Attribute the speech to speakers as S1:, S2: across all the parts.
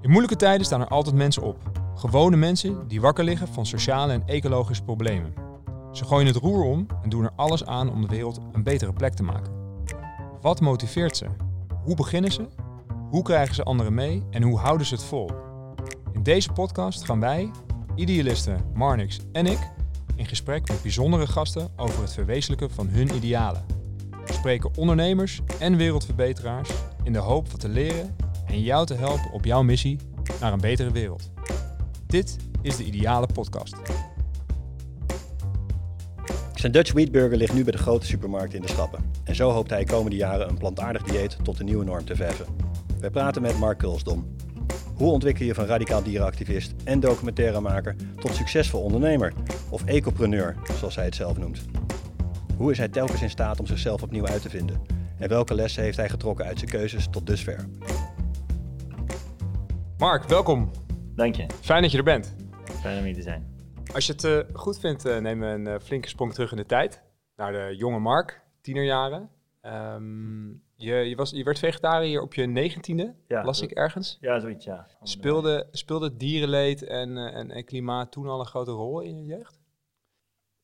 S1: In moeilijke tijden staan er altijd mensen op. Gewone mensen die wakker liggen van sociale en ecologische problemen. Ze gooien het roer om en doen er alles aan om de wereld een betere plek te maken. Wat motiveert ze? Hoe beginnen ze? Hoe krijgen ze anderen mee en hoe houden ze het vol? In deze podcast gaan wij, idealisten Marnix en ik, in gesprek met bijzondere gasten over het verwezenlijken van hun idealen. We spreken ondernemers en wereldverbeteraars in de hoop wat te leren en jou te helpen op jouw missie naar een betere wereld. Dit is de Ideale Podcast.
S2: Zijn Dutch Wheat Burger ligt nu bij de grote supermarkt in de Stappen. En zo hoopt hij komende jaren een plantaardig dieet tot een nieuwe norm te verven. Wij praten met Mark Kulsdom. Hoe ontwikkel je van radicaal dierenactivist en documentairemaker tot succesvol ondernemer? Of ecopreneur, zoals hij het zelf noemt. Hoe is hij telkens in staat om zichzelf opnieuw uit te vinden? En welke lessen heeft hij getrokken uit zijn keuzes tot dusver?
S1: Mark, welkom.
S3: Dank je.
S1: Fijn dat je er bent.
S3: Fijn om hier te zijn.
S1: Als je het eh, goed vindt, uh, nemen we een uh, flinke sprong terug in de tijd. Naar de jonge Mark, tienerjaren. Um, je, je, was, je werd vegetariër op je negentiende,
S3: Ja,
S1: las ik ergens.
S3: Ja, zoiets, ja.
S1: Speelde, speelde dierenleed en, eh, en, en klimaat toen al een grote rol in je jeugd?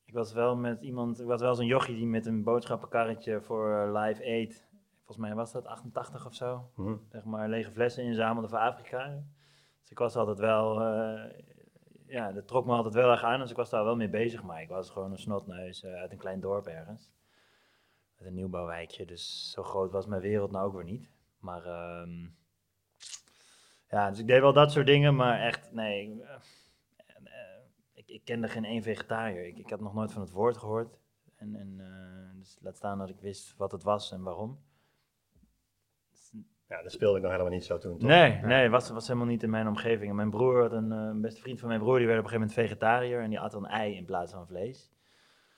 S3: Ik was wel met iemand, ik was wel zo'n jochie die met een boodschappenkarretje voor eh, Live Aid, volgens mij was dat 88 of zo,
S2: Hm.
S3: zeg maar lege flessen inzamelde voor Afrika. Dus ik was altijd wel, eh, ja, dat trok me altijd wel erg aan, dus ik was daar wel mee bezig. Maar ik was gewoon een snotneus eh, uit een klein dorp ergens. Uit een nieuwbouwwijkje, dus zo groot was mijn wereld nou ook weer niet. Maar ehm, ja, dus ik deed wel dat soort dingen, maar echt, nee. ik, eh, ik, ik kende geen één vegetariër. Ik, ik had nog nooit van het woord gehoord. En, en dus laat staan dat ik wist wat het was en waarom.
S2: Ja, dat speelde ik nog helemaal niet zo toen, toch?
S3: Nee, nee, was, was helemaal niet in mijn omgeving. En mijn broer had een, eh, een beste vriend van mijn broer, die werd op een gegeven moment vegetariër en die at dan ei in plaats van vlees.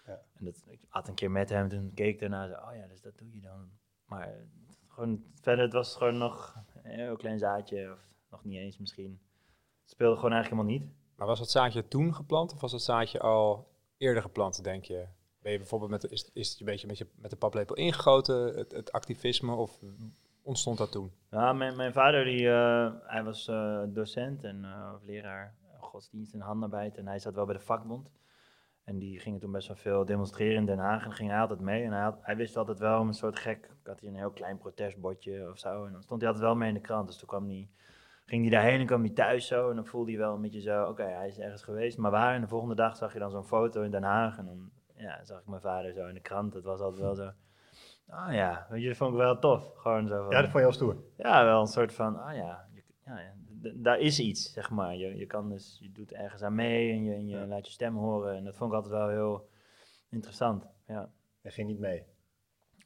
S2: Ja.
S3: En dat, ik at een keer met hem, toen keek ik daarna zo, oh ja, dus dat doe je dan. Maar eh, gewoon, verder, het was gewoon nog een heel klein zaadje, of nog niet eens misschien. Het speelde gewoon eigenlijk helemaal niet.
S1: Maar was dat zaadje toen geplant of was dat zaadje al eerder geplant, denk je? Ben je bijvoorbeeld met de, is, is het een beetje met, je, met de paplepel ingegoten, het, het activisme, of ontstond dat toen?
S3: Ja, mijn, mijn vader die, eh, hij was eh, docent en of leraar godsdienst en handarbeid en hij zat wel bij de vakbond. En die gingen toen best wel veel demonstreren in Den Haag en ging hij altijd mee. En hij, hij wist altijd wel een soort gek, had hij een heel klein protestbordje of zo. En dan stond hij altijd wel mee in de krant. Dus toen kwam hij, ging hij daarheen en kwam hij thuis zo. En dan voelde hij wel een beetje zo, oké, hij is ergens geweest. Maar waar? En de volgende dag zag je dan zo'n foto in Den Haag. En dan ja, zag ik mijn vader zo in de krant. Het was altijd wel zo, ah ja, weet je, dat vond ik wel tof. Gewoon zo van,
S2: Ja, dat vond je wel stoer.
S3: ja, wel een soort van, ah ja, je- ja, daar is iets, zeg maar. Je, je kan dus, je doet ergens aan mee en je, en je
S2: Ja.
S3: laat je stem horen. En dat vond ik altijd wel heel interessant, ja.
S2: Hij ging niet mee.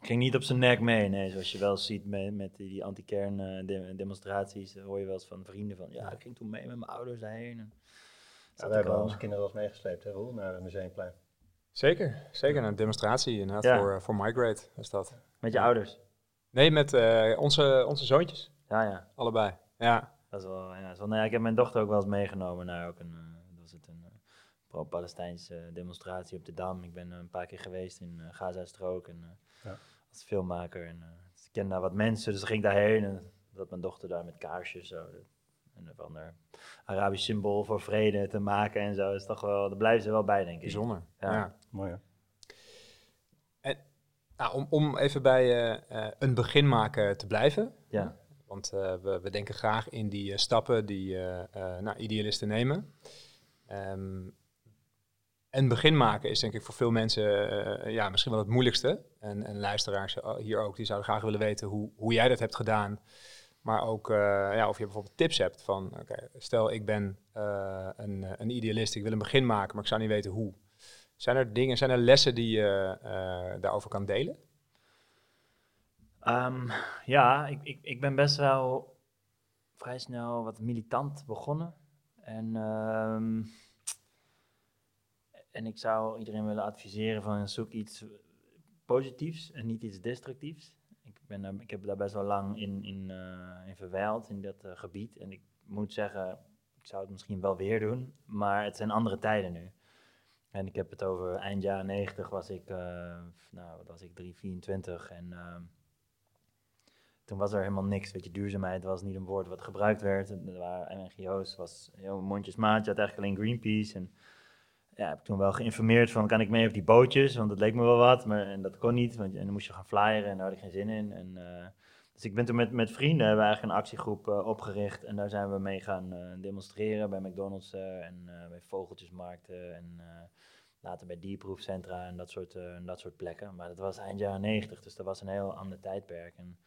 S3: Ging niet op zijn nek mee, nee, zoals je wel ziet met, met die, die anti-kern eh, de- demonstraties. Hoor je wel eens van vrienden van, ja, ik ging toen mee met mijn ouders daarheen. En
S2: Ja, wij hebben
S3: al-
S2: onze kinderen wel eens meegesleept, hè, Roel, naar het Museumplein.
S1: Zeker, zeker. Een demonstratie inderdaad
S3: Ja.
S1: voor, eh, voor Migrate was dat.
S3: Met je ouders.
S1: Nee, met eh, onze, onze zoontjes,
S3: Ja, ja.
S1: allebei. Ja,
S3: Dat is wel, ja, dat is wel, nou ja, ik heb mijn dochter ook wel eens meegenomen naar ook een, eh, was het een pro-Palestijnse demonstratie op de Dam. Ik ben een paar keer geweest in Gaza-strook en,
S2: Ja.
S3: als filmmaker. En, dus ik ken daar wat mensen, dus ik ging daarheen en zat mijn dochter daar met kaarsjes zo. Een of ander Arabisch symbool voor vrede te maken en zo. Is toch wel, daar blijven ze wel bij, denk ik.
S1: bijzonder.
S3: Ja.
S1: Ja.
S2: Mooi, hè?
S1: Nou, om, om even bij eh, eh, een begin maken te blijven.
S3: Ja.
S1: Want eh, we, we denken graag in die stappen die eh, eh, nou, idealisten nemen. Ehm, een begin maken is denk ik voor veel mensen ja, misschien wel het moeilijkste. En, en luisteraars hier ook, die zouden graag willen weten hoe, hoe jij dat hebt gedaan. Maar ook eh, ja, of je bijvoorbeeld tips hebt van, oké, stel ik ben eh, een, eh, een idealist, ik wil een begin maken, maar ik zou niet weten hoe. Zijn er dingen, zijn er lessen die je daarover kan delen?
S3: Ehm, ja, ik, ik, ik ben best wel vrij snel wat militant begonnen. En, ehm, en ik zou iedereen willen adviseren van zoek iets positiefs en niet iets destructiefs. Ben, ik heb daar best wel lang in, in, eh, in verwijld, in dat eh, gebied. En ik moet zeggen, ik zou het misschien wel weer doen, maar het zijn andere tijden nu. En ik heb het over eind jaren 90 was ik, eh, nou, was ik 3, 24 en... ehm, toen was er helemaal niks. Weet je, duurzaamheid was niet een woord wat gebruikt werd. Er waren NGO's, was heel mondjesmaat. Je had eigenlijk alleen Greenpeace. En ja, heb ik toen wel geïnformeerd van, kan ik mee op die bootjes? Want dat leek me wel wat, maar en dat kon niet. Want, en dan moest je gaan flyeren en daar had ik geen zin in. En, uh, dus ik ben toen met, met vrienden, eigenlijk een actiegroep uh, opgericht. En daar zijn we mee gaan uh, demonstreren bij McDonald's en bij Vogeltjesmarkten. En later bij dierproefcentra en dat soort, dat soort plekken. Maar dat was eind jaren 90, dus dat was een heel ander tijdperk. En,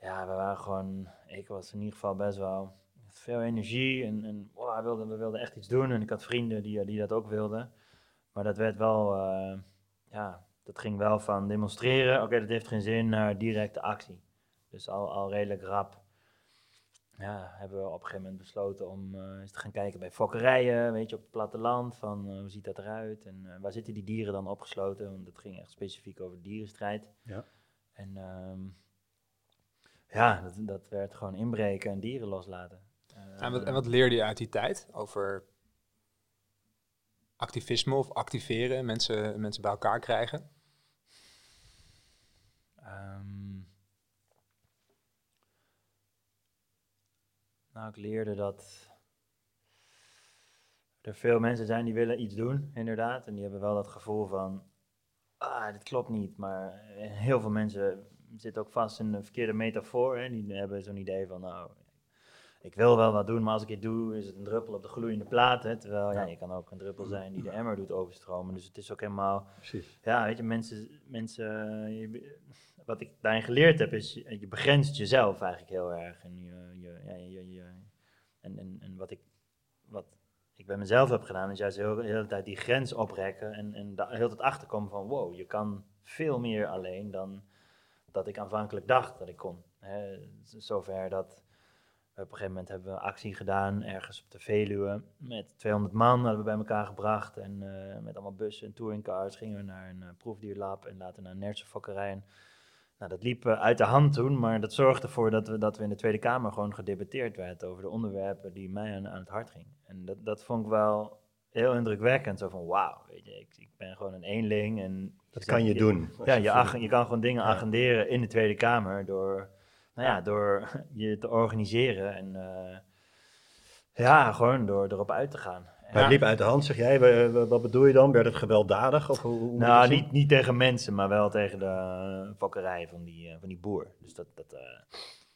S3: ja, we waren gewoon, ik was in ieder geval best wel veel energie en, en wow, we, wilden, we wilden echt iets doen. En ik had vrienden die, die dat ook wilden. Maar dat werd wel, uh, ja, dat ging wel van demonstreren, oké, dat heeft geen zin, naar directe actie. Dus al, al redelijk rap ja, hebben we op een gegeven moment besloten om uh, eens te gaan kijken bij fokkerijen, weet je, op het platteland, van uh, hoe ziet dat eruit en uh, waar zitten die dieren dan opgesloten, want dat ging echt specifiek over dierenstrijd. Ja. En um, ja, dat, dat werd gewoon inbreken en dieren loslaten.
S1: En, wat, en wat leerde je uit die tijd over activisme of activeren, mensen, mensen bij elkaar krijgen? Um,
S3: nou, ik leerde dat er veel mensen zijn die willen iets doen, inderdaad. En die hebben wel dat gevoel van, ah, dit klopt niet. Maar heel veel mensen zit ook vast in een verkeerde metafoor. Hè. Die hebben zo'n idee van, nou, ik wil wel wat doen, maar als ik het doe, is het een druppel op de gloeiende plaat. Hè. Terwijl, ja, je kan ook een druppel zijn die de emmer doet overstromen. Dus het is ook helemaal, Precies. ja, weet je, mensen, mensen je, wat ik daarin geleerd heb, is je, je begrenst jezelf eigenlijk heel erg. En, je, je, ja, je, en, en, en wat ik, wat ik bij mezelf heb gedaan, is juist heel, de hele tijd die grens oprekken en, en daar heel het achterkomen van, wow, je kan veel meer alleen dan dat ik aanvankelijk dacht dat ik kon. Hè, zover dat op een gegeven moment hebben we actie gedaan ergens op de Veluwe met 200 man hadden we bij elkaar gebracht en uh, met allemaal bussen en touringcars gingen we naar een uh, proefdierlab en later naar een nertsenfokkerij. Nou, dat liep uh, uit de hand toen, maar dat zorgde ervoor dat we, dat we in de Tweede Kamer gewoon gedebatteerd werden over de onderwerpen die mij aan, aan het hart gingen. En dat, dat vond ik wel heel indrukwekkend. Zo van, wauw, weet je, ik, ik ben gewoon een eenling en
S2: dat kan je, doen.
S3: Ja, je, je kan gewoon dingen agenderen in de Tweede Kamer door, nou ja, door je te organiseren en uh, ja, gewoon door erop uit te gaan.
S2: Maar het liep uit de hand, zeg jij. Wat bedoel je dan? Werd het gewelddadig? Of hoe, hoe
S3: nou, niet, niet tegen mensen, maar wel tegen de fokkerij van die, uh, van die boer. Dus dat, dat uh,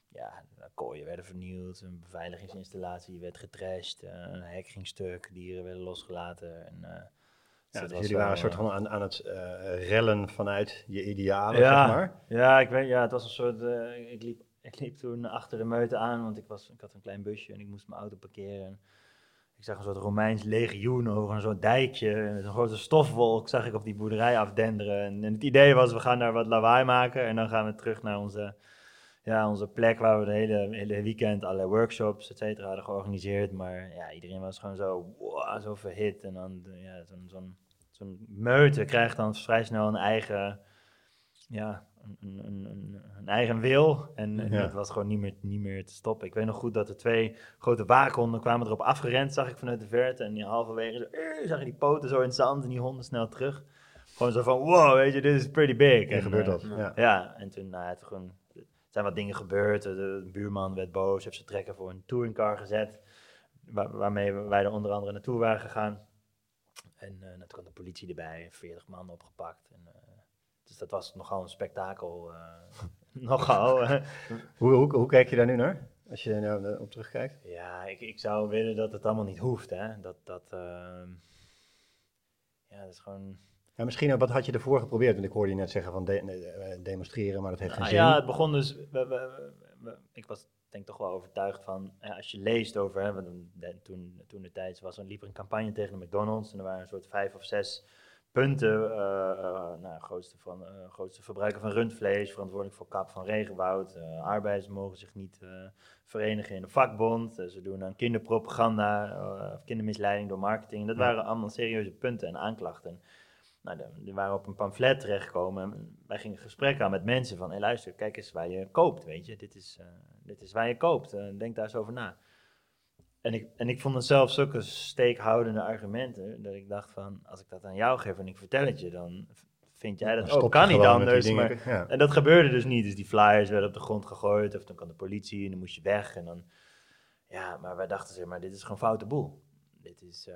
S3: ja, kooien werden vernield, een beveiligingsinstallatie werd getrashed, een hek ging stuk, dieren werden losgelaten. En,
S2: ja, dus, dus jullie waren een soort van aan, aan het uh, rellen vanuit je idealen, ja, zeg maar.
S3: Ja, ik weet, ja, het was een soort, ik, liep, ik liep toen achter de meute aan, want ik, was, ik had een klein busje en ik moest mijn auto parkeren. ik zag een soort Romeins legioen over een soort dijkje, met een grote stofwolk zag ik op die boerderij afdenderen. En, en, het idee was, we gaan daar wat lawaai maken en dan gaan we terug naar onze, ja, onze plek waar we de hele, hele weekend allerlei workshops, et cetera, hadden georganiseerd. Maar ja, iedereen was gewoon zo, zo verhit en dan ja, zo'n... zo'n zo'n meute krijgt dan vrij snel een eigen, ja, een, een, eigen wil. En, en dat was gewoon niet meer, niet meer te stoppen. Ik weet nog goed dat er twee grote waakhonden kwamen erop afgerend, zag ik vanuit de verte. En die halverwege zo, eh, zag je die poten zo in het zand en die honden snel terug. Gewoon zo van, wow, weet je, dit is pretty big.
S2: En, gebeurt dat.
S3: Uh, ja. ja. en toen, nou, het gewoon, er zijn wat dingen gebeurd. De, buurman werd boos, heeft zijn trekker voor een touringcar gezet. Waar, waarmee wij er onder andere naartoe waren gegaan. En uh, toen kwam de politie erbij, 40 man opgepakt. En, dus dat was nogal een spektakel. Uh, nogal.
S2: hoe, hoe, hoe, kijk je daar nu naar? Als je er nou op terugkijkt?
S3: Ja, ik, ik zou willen dat het allemaal niet hoeft. Hè? Dat, dat, ehm, ja, dat is gewoon...
S2: Ja, misschien, wat had je ervoor geprobeerd? Want ik hoorde je net zeggen van de, demonstreren, maar dat heeft geen nou,
S3: zin. Ja, het begon dus... We, we, we, ik was denk toch wel overtuigd van, ja, als je leest over, hè, toen, toen de tijd was, er liep er een campagne tegen de McDonald's en er waren een soort vijf of zes punten. Uh, uh, nou, grootste, van, uh, grootste verbruiker van rundvlees, verantwoordelijk voor kap van regenwoud. arbeiders mogen zich niet verenigen in een vakbond. ze doen aan kinderpropaganda of kindermisleiding door marketing. Dat waren allemaal serieuze punten en aanklachten. Nou, die waren op een pamflet terechtgekomen. En wij gingen gesprekken aan met mensen van, hé hey, luister, kijk eens waar je koopt, weet je. Dit is, dit is waar je koopt, denk daar eens over na. En ik, en ik vond het zelf zulke steekhoudende argumenten, dat ik dacht van, als ik dat aan jou geef en ik vertel het je, dan vind jij dat ook? Kan niet anders.
S2: dingen.
S3: Maar,
S2: Ja.
S3: en dat gebeurde dus niet. Dus die flyers werden op de grond gegooid. Of dan kwam de politie en dan moest je weg. En dan, ja, maar wij dachten, zeg maar, dit is gewoon foute boel. Dit is, eh,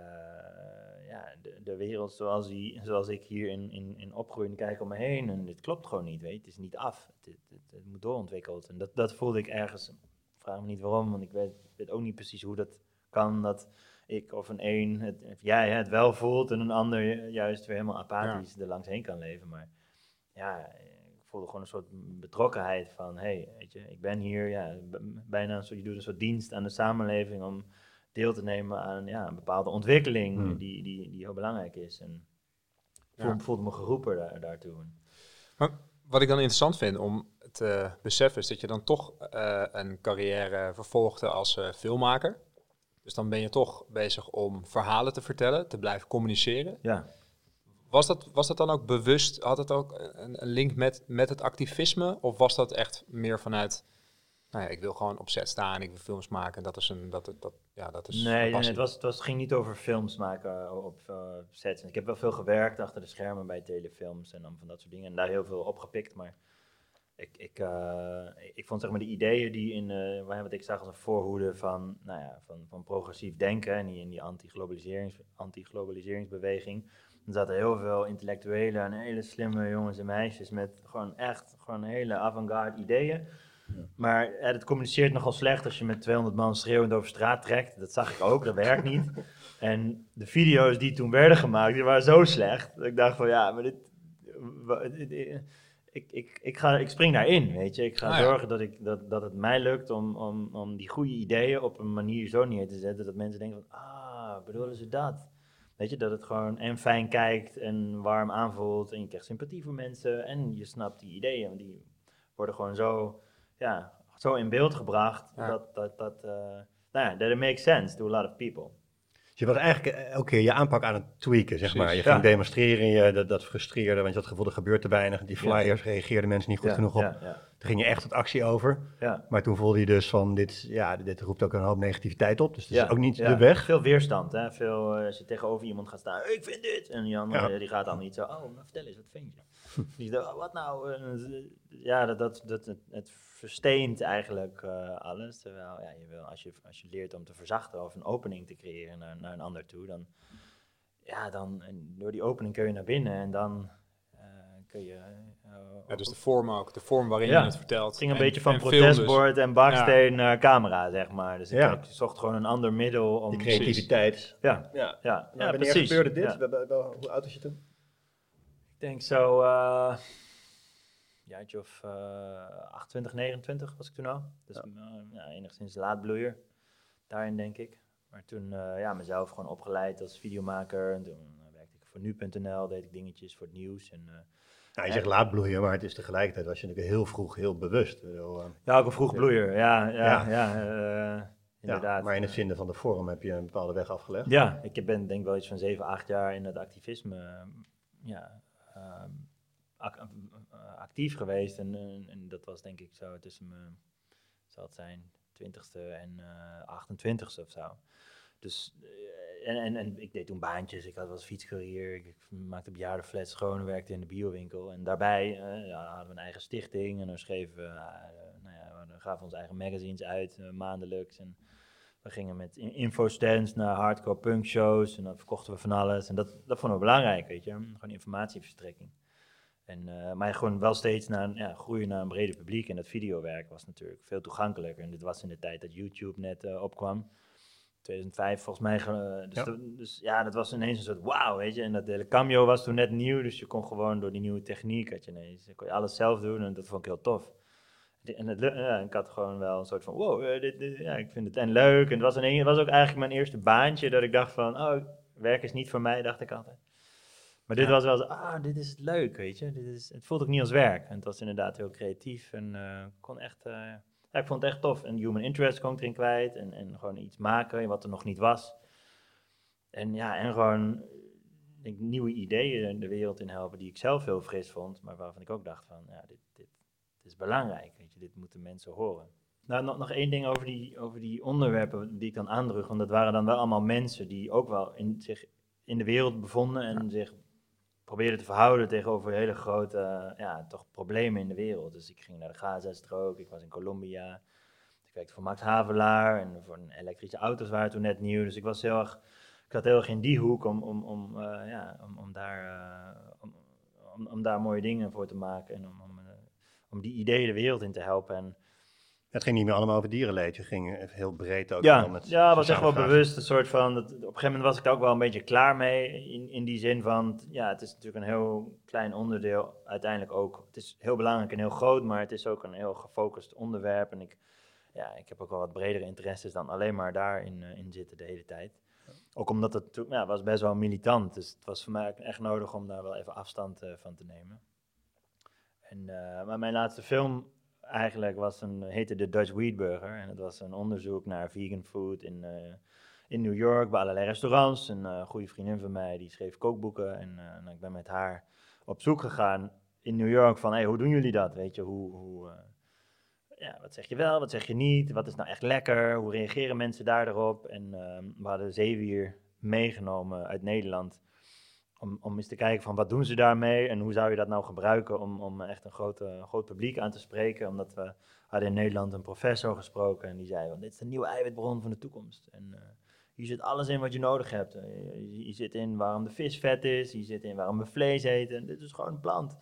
S3: ja, de, de wereld zoals, die, zoals ik hier in, in, in kijk om me heen. En dit klopt gewoon niet, weet. Het is niet af. Het, het, het, het moet doorontwikkeld. En dat, dat voelde ik ergens, vraag me niet waarom, want ik weet, weet ook niet precies hoe dat kan. Dat ik of een een, het, of jij het wel voelt en een ander ju- juist weer helemaal apathisch er langs heen kan leven. Maar ja, ik voelde gewoon een soort betrokkenheid van, hey, weet je, ik ben hier, ja, bijna een soort, je doet een soort dienst aan de samenleving om deel te nemen aan ja, een bepaalde ontwikkeling
S2: Hmm.
S3: die, die, die heel belangrijk is. En
S1: Ja.
S3: voelde, me geroepen daar, daartoe.
S1: Wat ik dan interessant vind om te beseffen is dat je dan toch eh, een carrière vervolgde als eh, filmmaker. Dus dan ben je toch bezig om verhalen te vertellen, te blijven communiceren.
S3: Ja,
S1: Was dat, was dat dan ook bewust, had het ook een, een link met, met het activisme? Of was dat echt meer vanuit, nou ja, ik wil gewoon op set staan, ik wil films maken. Dat is een, dat, dat, ja, dat is
S3: nee, nee, het, was, het, was, het ging niet over films maken op eh, sets. Ik heb wel veel gewerkt achter de schermen bij telefilms en dan van dat soort dingen. En daar heel veel opgepikt, maar ik, ik, eh, ik vond zeg maar de ideeën die in, eh, wat ik zag als een voorhoede van, nou ja, van, van progressief denken en die, in die anti-globaliserings, anti-globaliseringsbeweging. Er zaten heel veel intellectuele en hele slimme jongens en meisjes met gewoon echt gewoon hele avant-garde ideeën. Maar eh, het communiceert nogal slecht als je met 200 man schreeuwend over straat trekt. Dat zag ik ook, dat werkt niet. En de video's die toen werden gemaakt, die waren zo slecht. Dat ik dacht van ja, maar dit... ik, ik, ik, ga, ik spring daarin, weet je. Ik ga
S1: Ah, ja.
S3: zorgen dat, ik, dat, dat het mij lukt om, om, om die goede ideeën op een manier zo neer te zetten... dat mensen denken van, ah, bedoelen ze dat? Weet je, dat het gewoon en fijn kijkt en warm aanvoelt... en je krijgt sympathie voor mensen en je snapt die ideeën. Die worden gewoon zo, ja, zo in beeld gebracht
S1: Ja.
S3: dat, dat, dat eh, nou ja, that it makes sense to a lot of people.
S2: Je was eigenlijk eh, elke keer je aanpak aan het tweaken, zeg maar. Je ging
S3: ja.
S2: demonstreren, je, dat, dat frustreerde, want je had het gevoel, er gebeurt te weinig. Die
S3: Ja.
S2: flyers reageerden mensen niet goed
S3: ja,
S2: genoeg op. Toen ging je echt tot actie over. Maar toen voelde je dus van, dit, ja, dit roept ook een hoop negativiteit op. Dus dat is ook niet de weg.
S3: Veel weerstand, hè? Veel, eh, als je tegenover iemand gaat staan, ik vind dit. En die andere, eh, die gaat dan niet zo, oh, nou, vertel eens, wat vind je? Die oh, wat nou? Eh, ja, dat, dat, dat, het, het versteent eigenlijk eh, alles. Terwijl, ja, je wil, als, je, als je leert om te verzachten of een opening te creëren naar, naar een ander toe, dan, ja, dan door die opening kun je naar binnen en dan eh, kun je... eh,
S1: Ja, dus de vorm ook, de vorm waarin
S3: Ja.
S1: je het vertelt.
S3: Het ging een
S1: En-
S3: beetje van
S1: dus.
S3: protestbord en baksteen naar camera, zeg maar. Dus ik,
S2: Ja.
S3: ik zocht gewoon een ander middel om...
S2: Die creativiteit.
S3: Ja,
S2: Ja.
S3: ja, ja,
S2: wanneer
S3: precies.
S2: gebeurde dit? Hoe oud was je toen?
S3: Ik denk zo, eh jaartje of eh 28, 29 was ik toen al. Dus
S2: Ja.
S3: eh, ja, enigszins laatbloeier, daarin denk ik. Maar toen eh, ja, mezelf gewoon opgeleid als videomaker. En toen eh, werkte ik voor nu.nl, deed ik dingetjes voor het nieuws. En, eh,
S2: Nou, je zegt laat bloeien, maar het is tegelijkertijd was je natuurlijk heel vroeg heel bewust. Bedoel, eh,
S3: ja, ook een vroeg bloeier, ja, ja,
S2: Ja.
S3: ja, eh, inderdaad.
S2: Ja, maar in het vinden van de vorm heb je een bepaalde weg afgelegd.
S3: Ja, ik ben denk wel iets van 7, 8 jaar in het activisme eh, ja, ehm, eh, actief geweest. En, en, en dat was denk ik zo tussen mijn, zal het zijn, 20ste en eh 28ste of zo. Dus, eh, en, en, en ik deed toen baantjes. Ik had was fietscourier, ik, maakte bejaardenflats schoon, werkte in de biowinkel. En daarbij eh, ja, hadden we een eigen stichting en dan schreven we, eh, nou ja, we gaven onze eigen magazines uit, eh, maandelijks. En we gingen met in- infostands naar hardcore punk shows en dan verkochten we van alles. En dat, dat vonden we belangrijk, weet je. Gewoon informatieverstrekking. En, eh, maar gewoon wel steeds naar ja, groeien naar een breder publiek. En dat videowerk was natuurlijk veel toegankelijker. En dit was in de tijd dat YouTube net eh, opkwam. 2005 volgens mij. ge- dus,
S2: Ja.
S3: dat- dus ja, dat was ineens een soort wauw, weet je. En dat hele cameo was toen net nieuw. Dus je kon gewoon door die nieuwe techniek, had je ineens, kon je alles zelf doen. En dat vond ik heel tof. En het, ja, ik had gewoon wel een soort van, wow, eh, dit, dit- ja, ik vind het en leuk. En het was, een, het was ook eigenlijk mijn eerste baantje dat ik dacht van, oh, werk is niet voor mij, dacht ik altijd. Maar dit was wel zo, ah, dit is leuk, weet je. Dit is, het voelt ook niet als werk. En het was inderdaad heel creatief en eh, kon echt, eh, ja, ik vond het echt tof. En human interest kon ik erin kwijt en, en gewoon iets maken wat er nog niet was. En ja, en gewoon ik denk, nieuwe ideeën de wereld in helpen die ik zelf heel fris vond, maar waarvan ik ook dacht van, ja, dit, dit, dit is belangrijk, weet je, dit moeten mensen horen. Nou, nog, nog één ding over die, over die onderwerpen die ik dan aandrug, want dat waren dan wel allemaal mensen die ook wel in, zich in de wereld bevonden en zich probeerde te verhouden tegenover hele grote eh, ja, toch problemen in de wereld. Dus ik ging naar de Gaza-strook, ik was in Colombia, ik werkte voor Max Havelaar en voor elektrische auto's waren toen net nieuw. Dus ik was heel erg, ik had heel erg in die hoek om, om, om, eh, ja, om, om daar, eh, om, om, daar mooie dingen voor te maken en om, om, om die ideeën de wereld in te helpen. En,
S2: Het ging niet meer allemaal over dierenleed. Je ging heel breed ook
S3: ja,
S2: met
S3: ja, was echt wel bewust. Een soort van, dat, op een gegeven moment was ik daar ook wel een beetje klaar mee. In, in die zin van, ja, het is natuurlijk een heel klein onderdeel. Uiteindelijk ook. Het is heel belangrijk en heel groot, maar het is ook een heel gefocust onderwerp. En ik, ja, ik heb ook wel wat bredere interesses dan alleen maar daarin eh, in zitten de hele tijd. Ook omdat het toen- ja, was best wel militant. Dus het was voor mij echt nodig om daar wel even afstand eh, van te nemen. En, eh, maar mijn laatste film eigenlijk was een, heette The Dutch Wheat Burger. En het was een onderzoek naar vegan food in, eh, in New York bij allerlei restaurants. Een eh, goede vriendin van mij die schreef kookboeken. En eh, nou, ik ben met haar op zoek gegaan in New York van hey, hoe doen jullie dat? Weet je, hoe, hoe, ja, wat zeg je wel, wat zeg je niet? Wat is nou echt lekker? Hoe reageren mensen daarop? En ehm, we hadden zeewier meegenomen uit Nederland. Om, om eens te kijken van wat doen ze daarmee en hoe zou je dat nou gebruiken om, om echt een grote, groot publiek aan te spreken. Omdat we hadden in Nederland een professor gesproken en die zei dit is de nieuwe eiwitbron van de toekomst. En eh, hier zit alles in wat je nodig hebt. Eh, Hier hier zit in waarom de vis vet is, hier zit in waarom we vlees eten. Dit is gewoon een plant.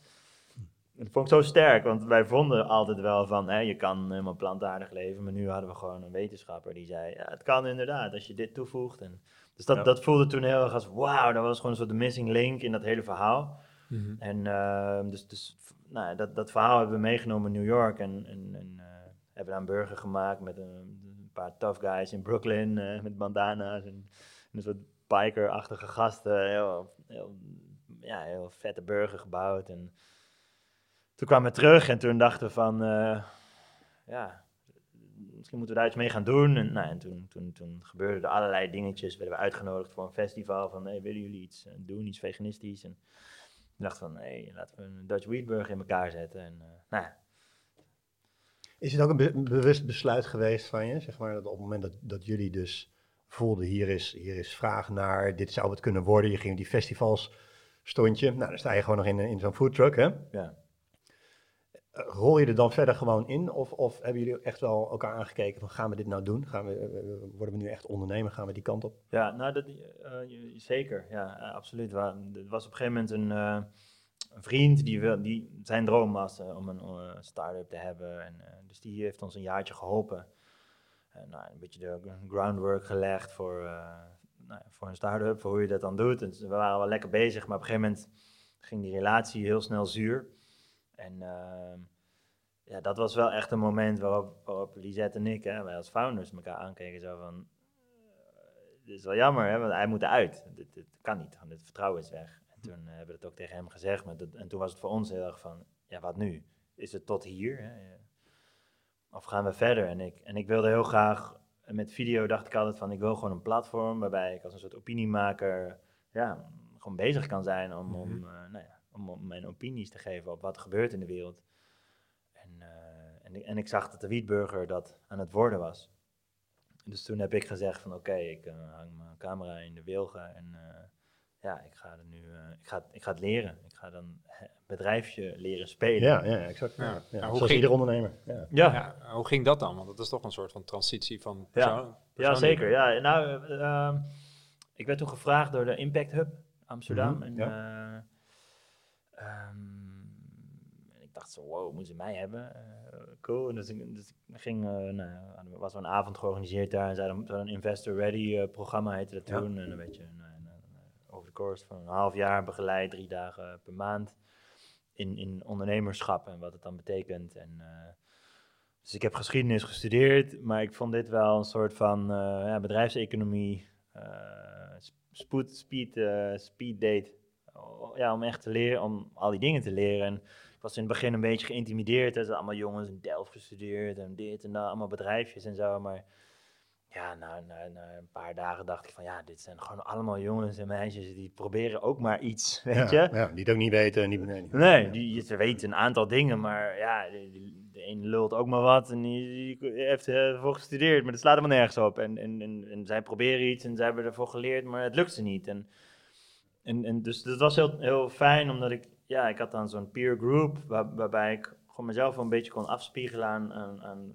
S3: En dat vond ik zo sterk, want wij vonden altijd wel van, hè, je kan helemaal plantaardig leven, maar nu hadden we gewoon een wetenschapper die zei, ja, het kan inderdaad als je dit toevoegt. En, dus dat,
S2: Ja.
S3: dat voelde toen heel erg als, wauw, dat was gewoon een soort de missing link in dat hele verhaal.
S1: Mhm.
S3: En ehm, dus, dus nou, ja, dat, dat verhaal hebben we meegenomen in New York en, en, en eh, hebben daar een burger gemaakt met een, een paar tough guys in Brooklyn eh, met bandana's en, een soort biker-achtige gasten. Heel, heel, ja, heel vette burger gebouwd. En toen kwamen we terug en toen dachten we van, eh, ja, misschien moeten we daar iets mee gaan doen. En, nou, en toen, toen, toen gebeurden er allerlei dingetjes. Werden we uitgenodigd voor een festival van, hey, willen jullie iets eh, doen, iets veganistisch? En ik dacht van, hey, laten we een Dutch Wheatburger in elkaar zetten. En eh, nou ja,
S2: Is het ook een be- een bewust besluit geweest van je, zeg maar, dat op het moment dat, dat jullie dus voelden, hier is, hier is vraag naar, dit zou het kunnen worden, je ging op die festivals, stond je, nou dan sta je gewoon nog in, in zo'n foodtruck, hè?
S3: ja.
S2: Eh, Rol je er dan verder gewoon in, of, of hebben jullie echt wel elkaar aangekeken van, gaan we dit nou doen? Gaan we, eh, worden we nu echt ondernemer, gaan we die kant op?
S3: Ja, nou, dat, eh, zeker. Ja, eh, absoluut. Er was op een gegeven moment een, eh, vriend die, die zijn droom was eh, om een eh, start-up te hebben. En, eh, dus die heeft ons een jaartje geholpen. Eh, nou, een beetje de groundwork gelegd voor, eh, nou, voor een start-up, voor hoe je dat dan doet. En we waren wel lekker bezig, maar op een gegeven moment ging die relatie heel snel zuur. En ehm, ja, dat was wel echt een moment waarop, waarop Lisette en ik, hè, wij als founders, elkaar aankeken zo van dit is wel jammer, hè, want hij moet eruit. Dit, dit kan niet, want het vertrouwen is weg. En toen eh, hebben we het ook tegen hem gezegd. Maar dat, en toen was het voor ons heel erg van, ja, wat nu? Is het tot hier? Hè? Eh, Of gaan we verder? En ik, en ik wilde heel graag, met video dacht ik altijd van, ik wil gewoon een platform waarbij ik als een soort opiniemaker, ja, gewoon bezig kan zijn om, om,
S1: Mhm.
S3: eh, nou ja, om, mijn opinies te geven op wat er gebeurt in de wereld. En, eh, en, ik- en ik zag dat de Wietburger dat aan het worden was. Dus toen heb ik gezegd van oké, ik eh, hang mijn camera in de wilgen en eh, ja, ik ga er nu, eh, ik, ga, ik ga het leren. Ik ga dan een bedrijfje leren spelen.
S2: Ja, ja, exact.
S1: Ja.
S2: Ja.
S1: Hoe
S2: Zoals
S1: ging-
S2: ieder ondernemer. Ja.
S3: ja,
S1: Ja, hoe ging dat dan? Want dat is toch een soort van transitie van persoon,
S3: ja zeker. Ja, nou, ik werd toen gevraagd door de Impact Hub Amsterdam. En,
S2: ja.
S3: eh, ehm, en ik dacht zo, wow, moeten ze mij hebben? Eh, cool. En dus ik, dus ik ging, eh, nou, er was een avond georganiseerd daar. En ze hadden, ze hadden een Investor Ready eh, programma, heette dat
S2: Ja.
S3: toen. En een beetje over de course van een half jaar begeleid, drie dagen per maand. In, in ondernemerschap en wat het dan betekent. En, dus ik heb geschiedenis gestudeerd, maar ik vond dit wel een soort van ja, bedrijfseconomie, spoed, speed, speed date. Ja, om echt te leren, om al die dingen te leren. En ik was in het begin een beetje geïntimideerd. Er zijn allemaal jongens in Delft gestudeerd en dit en dat, allemaal bedrijfjes en zo. Maar ja, na, na, na een paar dagen dacht ik van ja, dit zijn gewoon allemaal jongens en meisjes die proberen ook maar iets, weet je.
S2: Ja, die het ook niet weten. en Niet, nee, niet-
S3: Nee, die, ze weten een aantal dingen, maar ja, de, de- een lult ook maar wat en die, die heeft ervoor gestudeerd, maar dat slaat helemaal nergens op. En, en, en, en zij proberen iets en zij hebben ervoor geleerd, maar het lukt ze niet. En en, en dus dat was heel, heel fijn, omdat ik, ja, ik had dan zo'n peer group, waar, waarbij ik gewoon mezelf een beetje kon afspiegelen aan,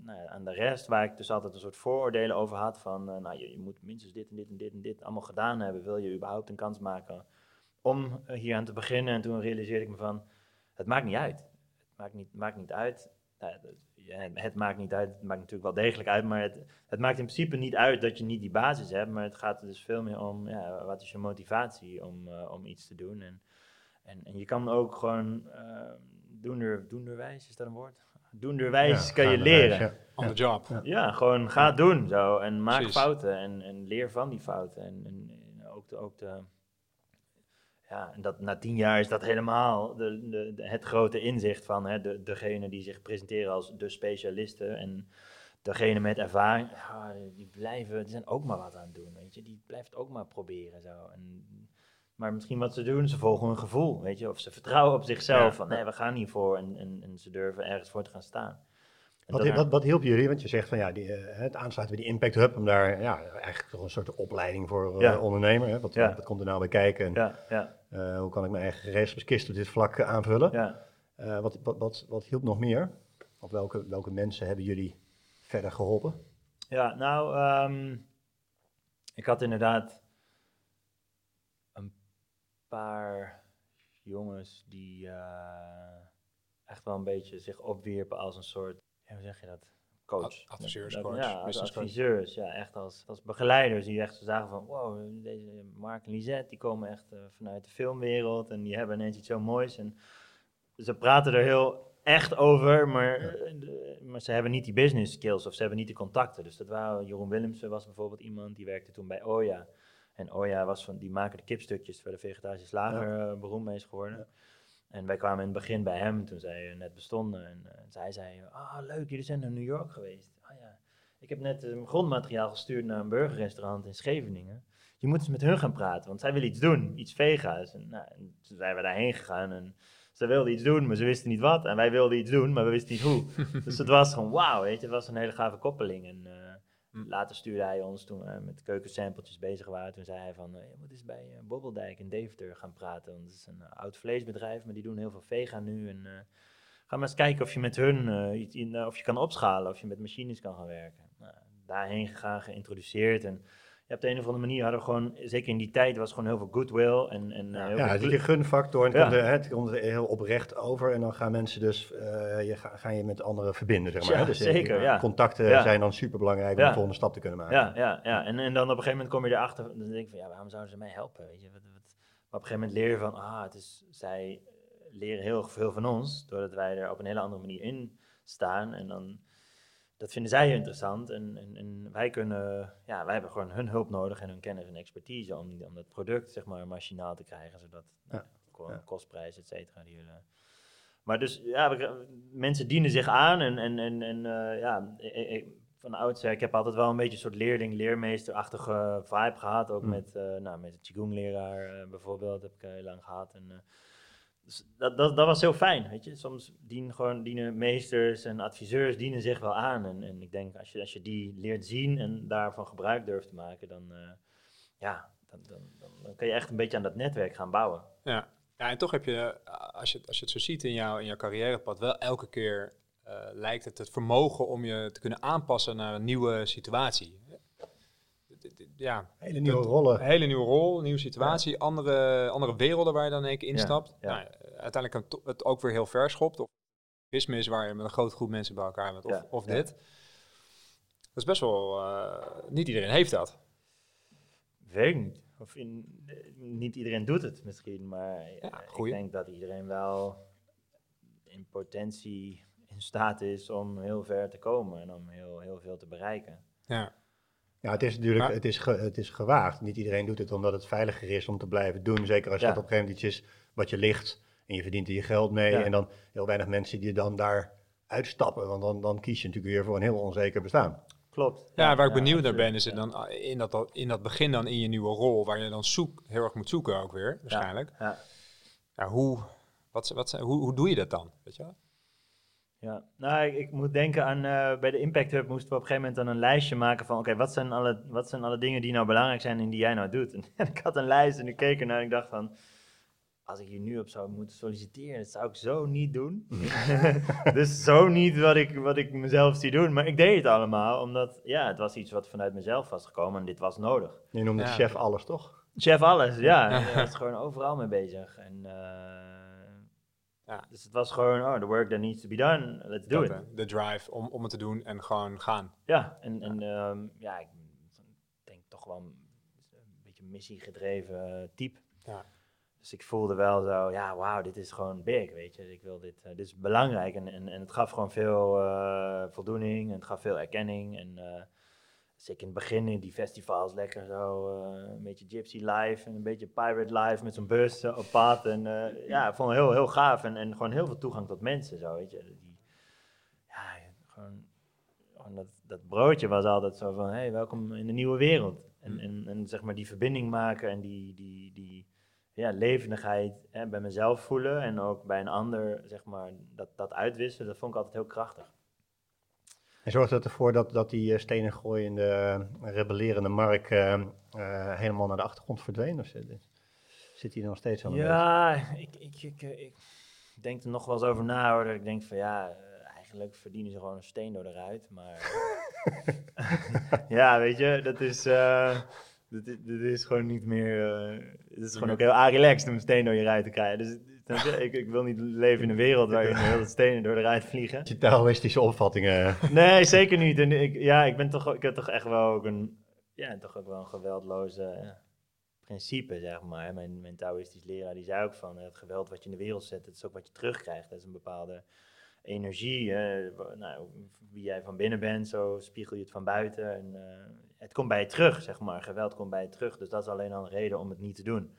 S3: nou ja, de rest, waar ik dus altijd een soort vooroordelen over had van, eh, nou, je, moet minstens dit en dit en dit en dit allemaal gedaan hebben, wil je überhaupt een kans maken om hier aan te beginnen. En toen realiseerde ik me van, het maakt niet uit. Het maakt niet, maakt niet uit. Nou, het maakt niet uit, het maakt natuurlijk wel degelijk uit, maar het, het, maakt in principe niet uit dat je niet die basis hebt, maar het gaat er dus veel meer om, ja, wat is je motivatie om, uh, om iets te doen. En, en, en je kan ook gewoon uh, doender, doenderwijs, is dat een woord? Doenderwijs ja, kan je leren.
S1: ja. On the job.
S3: Ja, ja gewoon ga doen zo en maak Precies. fouten en, en leer van die fouten. En, en, en ook de, ook de ja, en dat, na tien jaar is dat helemaal de, de, de het grote inzicht van hè, de, degene die zich presenteren als de specialisten. En degene met ervaring, ja, die blijven, die zijn ook maar wat aan het doen, weet je. Die blijft ook maar proberen, zo. En, maar misschien wat ze doen, ze volgen hun gevoel, weet je. Of ze vertrouwen op zichzelf, van nee, we gaan hiervoor. En, en, en ze durven ergens voor te gaan staan.
S2: Wat, wat, wat, hielp jullie? Want je zegt van ja, die, uh, het aansluiten bij die Impact Hub, om daar ja, eigenlijk toch een soort opleiding voor uh, ondernemer. Hè? Wat, wat, komt er nou bij kijken? En,
S3: ja, ja.
S2: Uh, hoe kan ik mijn eigen gereedschapskist op dit vlak aanvullen?
S3: Ja.
S2: wat, wat, wat, wat hielp nog meer? Of welke, welke mensen hebben jullie verder geholpen?
S3: Ja, nou, um, ik had inderdaad een paar jongens die echt wel een beetje zich opwierpen als een soort ja, hoe zeg je dat? Coach.
S1: Adviseurs,
S3: dat,
S1: coach,
S3: ja, als adviseurs, ja, echt als, als begeleiders die echt zagen van, wow, deze Mark en Lisette, die komen echt uh, vanuit de filmwereld en die hebben ineens iets zo moois. En ze praten er heel echt over, maar, uh, maar ze hebben niet die business skills of ze hebben niet de contacten. Dus dat waren, Jeroen Willemsen was bijvoorbeeld iemand, die werkte toen bij Oya. En Oya was van, die maken de kipstukjes waar de vegetarische slager ja. uh, beroemd mee is geworden. Ja. En wij kwamen in het begin bij hem toen zij net bestonden. En uh, zij zei, ah oh, leuk, jullie zijn naar New York geweest. Ah ja, ik heb net um, grondmateriaal gestuurd naar een burgerrestaurant in Scheveningen. Je moet eens met hun gaan praten, want zij willen iets doen, iets vega's. En, nou, en toen zijn we daarheen gegaan en ze wilden iets doen, maar ze wisten niet wat. En wij wilden iets doen, maar we wisten niet hoe. dus het was gewoon wauw, weet je, het was een hele gave koppeling. En uh. Later stuurde hij ons, toen we met keukensampletjes bezig waren, toen zei hij van, je moet eens bij uh, Bobbeldijk in Deventer gaan praten. Want het is een uh, oud vleesbedrijf, maar die doen heel veel vega nu. En ga maar eens kijken of je met hun, iets in, of je kan opschalen, of je met machines kan gaan werken. Nou, daarheen gegaan, geïntroduceerd en ja, op de een of andere manier hadden we gewoon, zeker in die tijd, was gewoon heel veel goodwill. En, en,
S2: ja,
S3: heel
S2: ja
S3: veel
S2: die gunfactor. En ja. komt, er, het komt er heel oprecht over. En dan gaan mensen dus, uh, je ga, ga, je met anderen verbinden, zeg maar.
S3: Ja,
S2: dus
S3: zeker, ja.
S2: Contacten ja. zijn dan super belangrijk om de volgende stap te kunnen maken.
S3: Ja, ja, ja. En, en dan op een gegeven moment kom je erachter, dan denk ik van, ja, waarom zouden ze mij helpen, weet je. Wat, wat. Maar op een gegeven moment leer je van, ah, het is, zij leren heel veel van ons, doordat wij er op een hele andere manier in staan. En dan dat vinden zij interessant. En, en, en, wij kunnen, ja, wij hebben gewoon hun hulp nodig en hun kennis en expertise om, om dat product, zeg maar, machinaal te krijgen, zodat ja. Nou, kostprijs, et cetera, die willen. Maar dus, ja, we, mensen dienen zich aan en, en, en, en uh, ja, ik, ik, van oudsher, ik heb altijd wel een beetje een soort leerling, leermeesterachtige vibe gehad, ook mm. met, uh, nou, met de Qigong-leraar uh, bijvoorbeeld, heb ik heel lang gehad. En, dus dat, dat, dat was heel fijn, weet je. Soms dienen, gewoon, dienen meesters en adviseurs dienen zich wel aan. En, en ik denk, als je, als je die leert zien en daarvan gebruik durft te maken, dan, uh, ja, dan, dan, dan, kun je echt een beetje aan dat netwerk gaan bouwen.
S1: Ja, ja en toch heb je, als je, als je het zo ziet in, jou, in jouw carrièrepad, wel elke keer uh, lijkt het het vermogen om je te kunnen aanpassen naar een nieuwe situatie ja,
S2: hele nieuwe rollen.
S1: Hele nieuwe rol, nieuwe situatie, ja. andere, andere werelden waar je dan in één keer instapt. Ja, ja. Nou, uiteindelijk kan het ook weer heel verschopt. Of business waar je met een grote groep mensen bij elkaar bent, of, of dit. Dat is best wel, uh, niet iedereen heeft dat.
S3: Weet ik niet. Of in, niet iedereen doet het misschien, maar ik denk dat iedereen wel in potentie in staat is om heel ver te komen en om heel, heel veel te bereiken.
S1: Ja.
S2: Ja, het is natuurlijk maar, het is ge, het is gewaagd. Niet iedereen doet het omdat het veiliger is om te blijven doen. Zeker als ja. dat op een gegeven moment iets is wat je ligt en je verdient er je geld mee. Ja. En dan heel weinig mensen die dan daar uitstappen. Want dan, dan kies je natuurlijk weer voor een heel onzeker bestaan.
S3: Klopt.
S1: Ja, waar ik benieuwd naar ben, is het dan in dat, in dat begin dan in je nieuwe rol, waar je dan zoek, heel erg moet zoeken ook weer, waarschijnlijk. Ja. hoe, wat, wat, hoe, hoe doe je dat dan? Weet je wel?
S3: Ja, nou, ik, ik moet denken aan, eh, bij de Impact Hub moesten we op een gegeven moment dan een lijstje maken van, oké, wat zijn alle, wat zijn alle dingen die nou belangrijk zijn en die jij nou doet? En, ik had een lijst en ik keek ernaar en ik dacht van, als ik hier nu op zou moeten solliciteren, dat zou ik zo niet doen. dus zo niet wat ik, wat ik mezelf zie doen. Maar ik deed het allemaal, omdat, ja, het was iets wat vanuit mezelf was gekomen en dit was nodig.
S2: Je noemde
S1: Ja.
S2: chef alles, toch?
S3: Chef alles, ja. Hij was gewoon overal mee bezig. En, eh,
S1: Ja.
S3: Dus het was gewoon, oh, the work that needs to be done, let's do
S1: Dat,
S3: it.
S1: eh, De drive om, om het te doen en gewoon gaan.
S3: Ja, en, en ehm, ja, ik denk toch wel een, een beetje missiegedreven type.
S1: Ja.
S3: Dus ik voelde wel zo, ja, wauw, dit is gewoon big, weet je. Ik wil dit, eh, dit is belangrijk. En, en, en het gaf gewoon veel eh, voldoening en het gaf veel erkenning. En zeker in het begin in die festivals, lekker zo, eh, een beetje Gypsy live en een beetje Pirate live met zo'n bus eh, op pad. En eh, ja, ik vond het heel, heel gaaf en, en gewoon heel veel toegang tot mensen, zo, weet je. Die, ja, gewoon, gewoon dat, dat broodje was altijd zo van, hey, welkom in de nieuwe wereld. En, en, en zeg maar die verbinding maken en die, die, die ja, levendigheid hè, bij mezelf voelen en ook bij een ander, zeg maar, dat, dat uitwisselen, dat vond ik altijd heel krachtig.
S2: En zorgde het ervoor dat, dat die eh, stenen gooiende, eh, rebellerende Mark eh, helemaal naar de achtergrond verdween? Of zit, zit hij nog steeds aan de
S3: Ja, ik, ik, ik, ik denk er nog wel eens over na hoor. Dat ik denk van ja, eigenlijk verdienen ze gewoon een steen door de ruit. Maar ja, weet je, dat is, eh, dat, is, dat is gewoon niet meer. het is gewoon ook heel relaxed om een steen door je ruit te krijgen. Dus? Ik, ik wil niet leven in een wereld waarin heel veel stenen door de ruit vliegen.
S2: Je Taoïstische opvattingen.
S3: Nee, zeker niet. En ik, ja, ik ben toch, ik heb toch echt wel ook een, ja, toch ook wel een geweldloze ja, principe, zeg maar. Mijn, mijn Taoïstisch leraar die zei ook van, eh, het geweld wat je in de wereld zet, dat is ook wat je terugkrijgt. Dat is een bepaalde energie. hè. Nou, wie jij van binnen bent, zo spiegel je het van buiten. En, eh, het komt bij je terug, zeg maar. Geweld komt bij je terug. Dus dat is alleen al een reden om het niet te doen.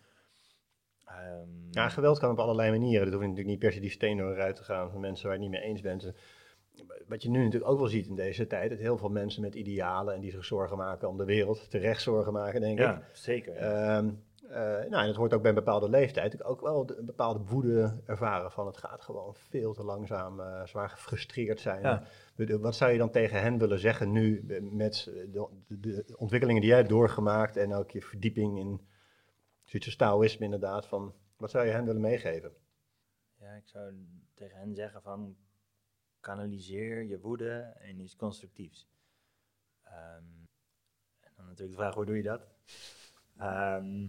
S3: Ehm,
S2: Ja, geweld kan op allerlei manieren. Dat hoeft natuurlijk niet per se die steen door te gaan van mensen waar je het niet mee eens bent. Wat je nu natuurlijk ook wel ziet in deze tijd, dat heel veel mensen met idealen en die zich zorgen maken om de wereld, terecht zorgen maken, denk ik.
S3: ja, zeker.
S2: Ehm, eh, nou, en dat hoort ook bij een bepaalde leeftijd. Ook wel een bepaalde woede ervaren van het gaat gewoon veel te langzaam, eh, zwaar gefrustreerd zijn.
S3: Ja.
S2: Wat zou je dan tegen hen willen zeggen nu eh, met de, de- de ontwikkelingen die jij hebt doorgemaakt en ook je verdieping in zoiets Taoïsme inderdaad, van wat zou je hen willen meegeven?
S3: Ja, ik zou tegen hen zeggen van kanaliseer je woede in iets constructiefs. Ehm, en dan natuurlijk de vraag, hoe doe je dat? Ehm,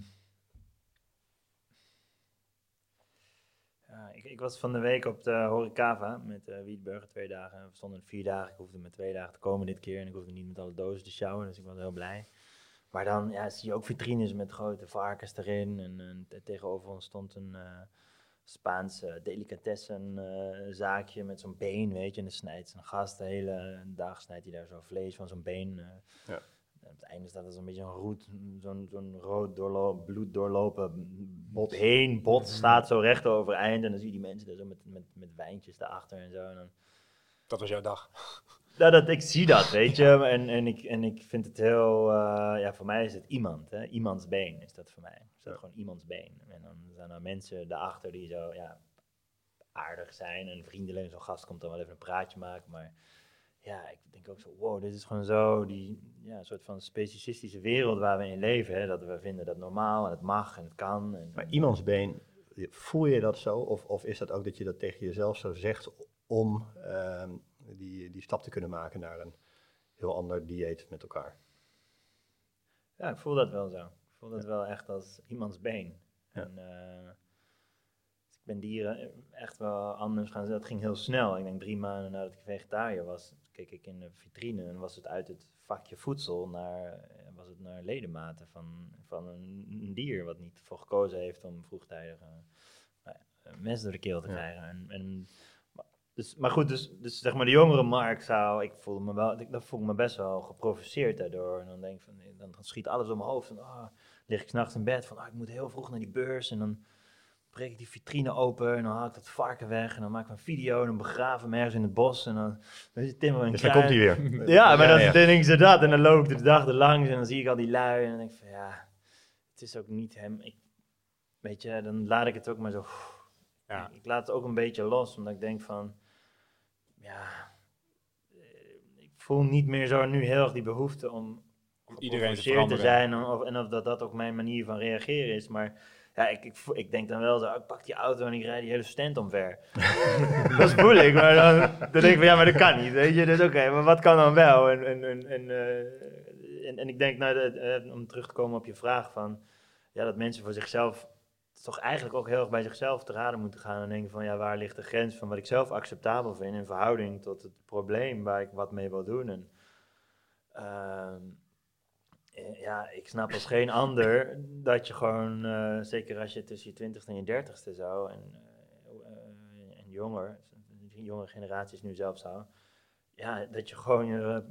S3: ik, ik was van de week op de Horecava met uh, Wietburger twee dagen. We stonden vier dagen, ik hoefde met twee dagen te komen dit keer. En ik hoefde niet met alle dozen te sjouwen, dus ik was heel blij. Maar dan ja, zie je ook vitrines met grote varkens erin. En, en te- tegenover ons stond een eh Spaans eh, delicatessenzaakje met zo'n been, weet je. En dan snijdt zo'n gast de hele dag snijdt hij daar zo vlees van zo'n been. eh.
S2: Ja.
S3: En op het einde staat er zo'n beetje een roet, zo'n zo'n rood bloed doorlopen bot. been, bot staat zo recht overeind. En dan zie je die mensen daar zo met, met, met wijntjes daarachter en zo. En dan,
S1: Dat was jouw dag.
S3: Nou, dat, ik zie dat, weet je. En, en, ik, en ik vind het heel... eh, ja, voor mij is het iemand, hè. Iemands been is dat voor mij. Is dat gewoon iemands been. En dan zijn er mensen daarachter die zo, ja, aardig zijn en vriendelijk. Zo'n gast komt dan wel even een praatje maken, maar... Ja, ik denk ook zo, wow, dit is gewoon zo die ja, soort van specialistische wereld waar we in leven. Hè? Dat we vinden dat normaal en het mag en het kan. En,
S2: Maar iemands been, voel je dat zo? Of, of is dat ook dat je dat tegen jezelf zo zegt om ehm, die, die stap te kunnen maken naar een heel ander dieet met elkaar?
S3: Ja, ik voel dat wel zo. Ik voel dat wel echt als iemands been.
S2: Ja.
S3: En, eh, dus ik ben dieren echt wel anders gaan zetten. Dat ging heel snel. Ik denk drie maanden nadat ik vegetariër was, keek ik in de vitrine en was het uit het vakje voedsel naar, eh, was het naar ledematen van, van een, dier wat niet voor gekozen heeft om vroegtijdig een mes door de keel te
S2: Ja.
S3: krijgen. En, en, dus, maar goed, dus, dus zeg maar de jongere Mark zou, ik voelde me wel, ik, dat voelde me best wel geprovoceerd daardoor. En dan denk ik van, dan schiet alles om mijn hoofd. En, ah, lig ik s'nachts in bed van, ah, ik moet heel vroeg naar die beurs. En dan breek ik die vitrine open en dan haal ik dat varken weg. En dan maak ik een video en dan begraven hem ergens in het bos. En dan, weet je, timmer een
S2: Dus daar komt hij weer.
S3: Ja, maar dan,
S2: ja.
S3: dan denk ik zo dat. En dan loop ik de dag er langs en dan zie ik al die lui. En dan denk ik van, ja, het is ook niet hem. Ik, weet je, dan laat ik het ook maar zo...
S1: Ja.
S3: Ik, ik laat het ook een beetje los, omdat ik denk van... ja, eh, ik voel niet meer zo nu heel erg die behoefte om,
S1: Om iedereen te
S3: te zijn. Of, en of dat dat ook mijn manier van reageren is. Maar ja, ik, ik, ik denk dan wel zo, ik pak die auto en ik rijd die hele stand omver. dat is moeilijk, maar dan, dan denk ik van ja, maar dat kan niet. Weet je, dus oké, maar wat kan dan wel? En, en, en, en, eh, en, en ik denk, nou, eh, om terug te komen op je vraag van, ja, dat mensen voor zichzelf toch eigenlijk ook heel erg bij zichzelf te raden moeten gaan en denken van, ja, waar ligt de grens van wat ik zelf acceptabel vind in verhouding tot het probleem waar ik wat mee wil doen. En, ehm, eh, ja, ik snap als geen ander dat je gewoon, eh, zeker als je tussen je twintigste en je dertigste zo, en, eh, en jonger, jonge generatie is nu zelfs zo, ja, dat je gewoon je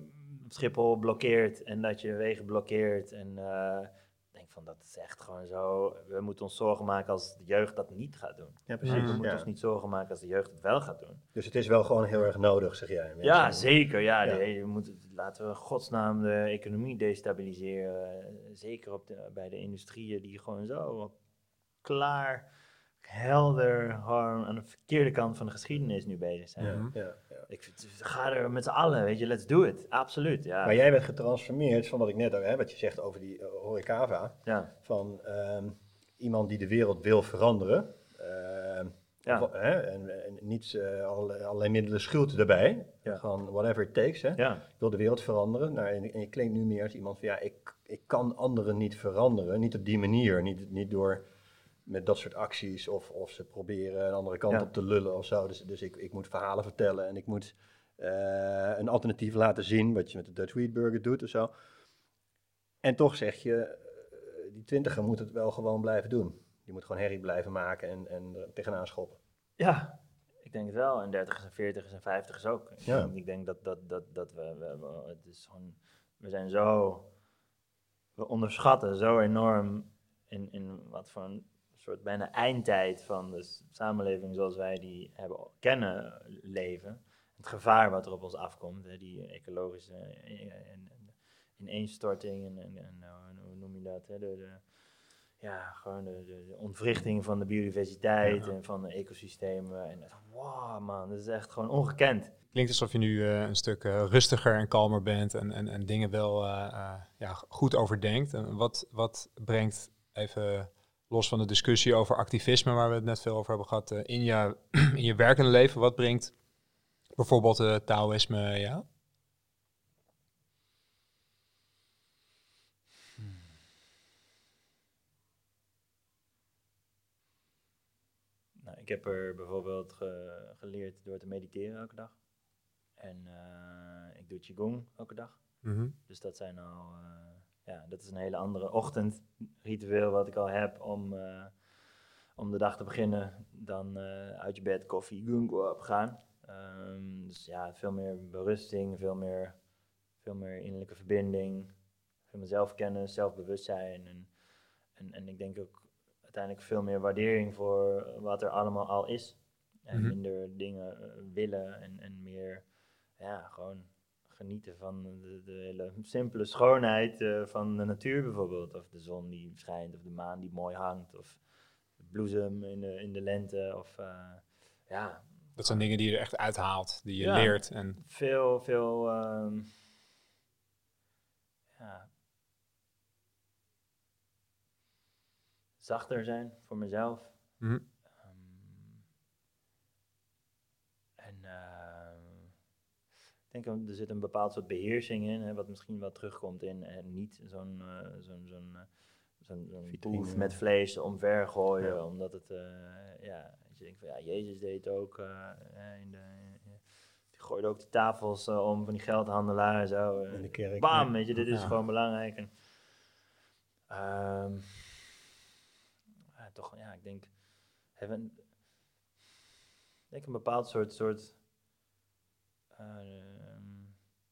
S3: Schiphol blokkeert en dat je wegen blokkeert. En van, dat is echt gewoon zo, we moeten ons zorgen maken als de jeugd dat niet gaat doen.
S2: Ja,
S3: We
S2: precies.
S3: moeten
S2: Ja.
S3: ons niet zorgen maken als de jeugd het wel gaat doen.
S2: Dus het is wel gewoon heel erg nodig, zeg jij. mensen.
S3: Ja, zeker. Ja,
S2: Ja.
S3: we moeten, laten we in godsnaam de economie destabiliseren. Zeker op de, bij de industrieën die gewoon zo klaar, helder, gewoon aan de verkeerde kant van de geschiedenis nu bezig zijn.
S2: Ja, ja, ja.
S3: Ik vind, ga er met z'n allen, weet je, let's do it. Absoluut, ja.
S2: Maar jij bent getransformeerd van wat ik net ook, hè, wat je zegt over die uh, van ehm, iemand die de wereld wil veranderen. ehm,
S3: ja,
S2: of- hè, en, en niet eh, alle- allerlei middelen schuwt erbij.
S3: Ja.
S2: Gewoon whatever it takes. Hè.
S3: ja,
S2: Ik wil de wereld veranderen. Nou, en, en je klinkt nu meer als iemand van ja, ik, ik kan anderen niet veranderen. Niet op die manier. Niet, niet door met dat soort acties of, of ze proberen een andere kant
S3: Ja.
S2: op te lullen of zo. Dus, dus ik, ik moet verhalen vertellen en ik moet eh, een alternatief laten zien, wat je met de Dutch Wheat Burger doet of zo. En toch zeg je, eh, die twintiger moet het wel gewoon blijven doen. Die moet gewoon herrie blijven maken en, en er tegenaan schoppen.
S3: ja. Ik denk het wel. En 30 en 40 en 50 ook. Ik,
S2: Ja.
S3: denk, ik denk dat, dat, dat, dat we, we, we- het is gewoon, we zijn zo, we onderschatten zo enorm in, in wat voor een soort bijna eindtijd van de samenleving zoals wij die hebben, kennen leven. Het gevaar wat er op ons afkomt, hè, die ecologische eh, en, en ineenstorting en, en, en hoe noem je dat, hè, de, de, ja, gewoon de, ontwrichting van de biodiversiteit en van de ecosystemen. En wow man, dat is echt gewoon ongekend.
S1: Klinkt alsof je nu eh, een stuk eh, rustiger en kalmer bent en, en, en dingen wel eh, eh, ja, goed overdenkt. En wat, wat brengt, even los van de discussie over activisme, waar we het net veel over hebben gehad, eh, in, je, in je werkende leven, wat brengt bijvoorbeeld het Taoïsme ja?
S3: Nou, ik heb er bijvoorbeeld ge- geleerd door te mediteren elke dag. En eh, ik doe Qigong elke dag.
S1: Mhm.
S3: Dus dat zijn al, eh, ja, dat is een hele andere ochtendritueel wat ik al heb om, eh, om de dag te beginnen dan eh, uit je bed, koffie, gung op gaan. Ehm, dus ja, veel meer berusting, veel meer, veel meer innerlijke verbinding, veel meer zelfkennis, zelfbewustzijn. En, en, en ik denk ook uiteindelijk veel meer waardering voor wat er allemaal al is. En
S1: Mhm.
S3: minder dingen eh, willen en, en meer, ja, gewoon genieten van de, de hele simpele schoonheid eh, van de natuur bijvoorbeeld. Of de zon die schijnt, of de maan die mooi hangt, of de bloesem in de, in de lente. Of eh, ja,
S1: Dat zijn dingen die je er echt uithaalt, die je
S3: Ja.
S1: leert. En
S3: veel, veel ehm, ja, zachter zijn voor mezelf.
S1: Mhm
S3: en ehm, ik denk er zit een bepaald soort beheersing in, hè, wat misschien wel terugkomt in en niet zo'n eh, zo'n zo'n eh, zo'n zo'n
S2: Vitrine.
S3: boef met vlees omver gooien,
S2: Ja.
S3: omdat het, eh, ja, je denkt van ja, Jezus deed het ook eh, eh, in de, die gooide ook de tafels eh, om van die geldhandelaar en zo. eh.
S2: In de kerk.
S3: Bam, weet je, dit is
S1: Ja.
S3: gewoon belangrijk. En, ehm, ja, toch, ja, ik denk, hebben, een- denk een bepaald soort, soort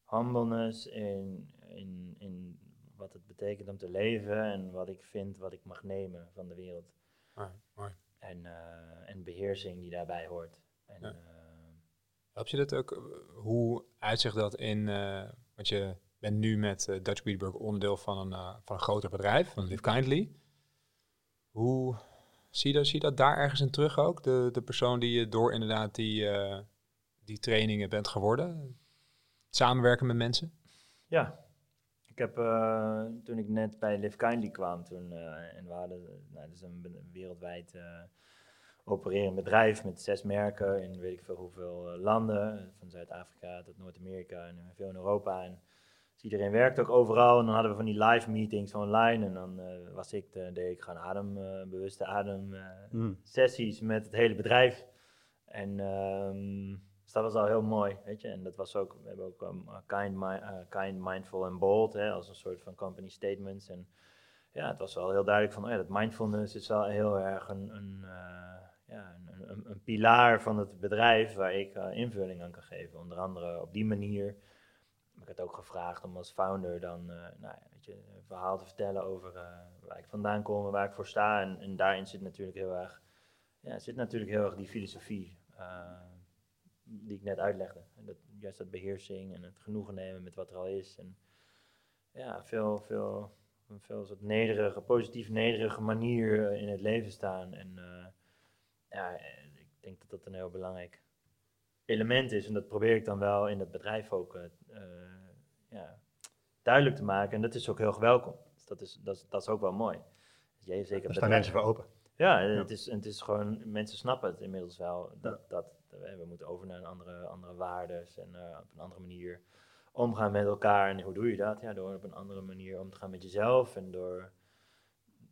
S3: humbleness in, in, in wat het betekent om te leven en wat ik vind, wat ik mag nemen van de wereld.
S1: mooi, mooi.
S3: En, eh, en beheersing die daarbij hoort. En,
S1: Ja.
S3: eh,
S1: Help je dat ook? eh, Hoe uitzicht dat in, want je bent nu met Dutch Weedburg onderdeel van een, van een groter bedrijf, van Live Kindly. Hoe zie je, dat, zie je dat daar ergens in terug ook? De, de persoon die je door inderdaad die, die trainingen bent geworden? Samenwerken met mensen?
S3: Ja, ik heb uh, toen ik net bij Live Kindly kwam, toen, uh, en we hadden, nou, dat is een wereldwijd uh, opererend bedrijf met zes merken in weet ik veel hoeveel landen, van Zuid-Afrika tot Noord-Amerika en veel in Europa. En dus iedereen werkt ook overal en dan hadden we van die live meetings online en dan was ik, de, deed ik gewoon adembewuste adem mm. sessies met het hele bedrijf. En um, dus dat was al heel mooi, weet je. En dat was ook, we hebben ook um, kind, uh, kind, mindful en bold, hè, als een soort van company statements. En ja, het was wel heel duidelijk van, oh ja, dat mindfulness is wel heel erg een, een, uh, ja, een, een, een, pilaar van het bedrijf waar ik invulling aan kan geven. Onder andere op die manier heb ik het ook gevraagd om als founder dan, nou ja, weet je, een verhaal te vertellen over waar ik vandaan kom en waar ik voor sta. En, en daarin zit natuurlijk heel erg, ja, zit natuurlijk heel erg die filosofie die ik net uitlegde. En dat, juist dat beheersing en het genoegen nemen met wat er al is. En ja, veel, veel, veel soort nederige, positief nederige manier eh, in het leven staan. En uh, ja, ik denk dat dat een heel belangrijk element is. En dat probeer ik dan wel in het bedrijf ook uh, ja, duidelijk te maken. En dat is ook heel welkom. Dus dat is, dat, is, dat is ook wel mooi.
S2: Dus jij, zeker Daar staan mensen voor open.
S3: Ja, Het, is, het is gewoon, mensen snappen het inmiddels wel. Dat, dat, we moeten over naar een andere, andere waardes en uh, op een andere manier omgaan met elkaar. En hoe doe je dat? Ja, door op een andere manier om te gaan met jezelf en door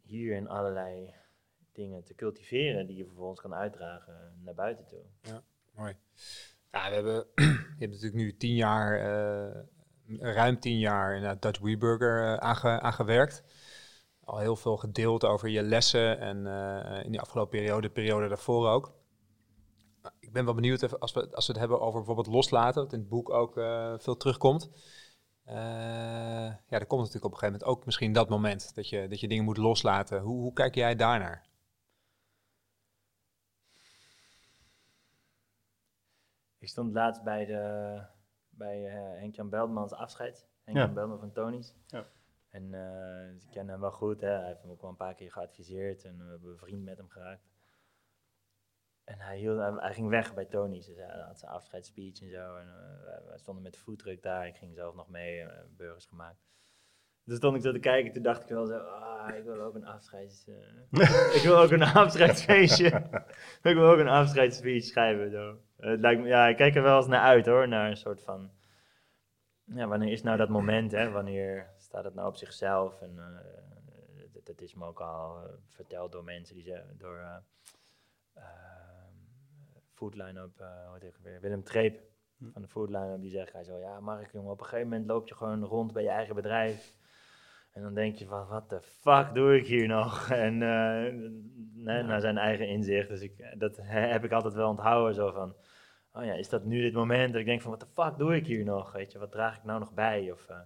S3: hierin allerlei dingen te cultiveren die je vervolgens kan uitdragen naar buiten toe.
S1: Ja, mooi. Ja, we hebben, je hebt natuurlijk nu tien jaar, uh, ruim tien jaar in Dutch WeBurger uh, aange, aangewerkt. Al heel veel gedeeld over je lessen en in die afgelopen periode, de periode daarvoor ook ik ben wel benieuwd als we, als we het hebben over bijvoorbeeld loslaten, wat in het boek ook uh, veel terugkomt. Uh, ja, er komt natuurlijk op een gegeven moment ook misschien dat moment dat je, dat je dingen moet loslaten. Hoe, hoe kijk jij daarnaar?
S3: Ik stond laatst bij, de, bij uh, Henk-Jan Belmans afscheid. Henk-Jan ja. Van Tony's. Ja. En uh, ik ken hem wel goed. Hè. Hij heeft me ook wel een paar keer geadviseerd en we hebben vriend met hem geraakt. En hij, hield, hij, ging weg bij Tony. Ze zei, hij had zijn afscheidsspeech en zo. En uh, wij stonden met de foodtruck daar. Ik ging zelf nog mee, uh, burgers gemaakt. Dus stond ik zo te kijken. Toen dacht ik wel zo, ah, ik wil ook een afscheids... Uh, ik wil ook een afscheidsfeestje. ik wil ook een afscheidsspeech schrijven. Zo. Het lijkt me, ja, ik kijk er wel eens naar uit hoor. Naar een soort van... Ja, wanneer is nou dat moment, hè? Wanneer staat het nou op zichzelf? En dat, dat, is me ook al verteld door mensen die ze... Door, foodline up, uh, wat ik weer, Willem Treep hm. van de foodline up, die zegt hij zo, ja Mark jongen, op een gegeven moment loop je gewoon rond bij je eigen bedrijf. En dan denk je van, wat de fuck doe ik hier nog? En uh, nee, naar zijn eigen inzicht. Dus ik, dat heb ik altijd wel onthouden, zo van, oh ja, is dat nu dit moment? Dat ik denk van, wat de fuck doe ik hier nog? Weet je, wat draag ik nou nog bij? Of, uh,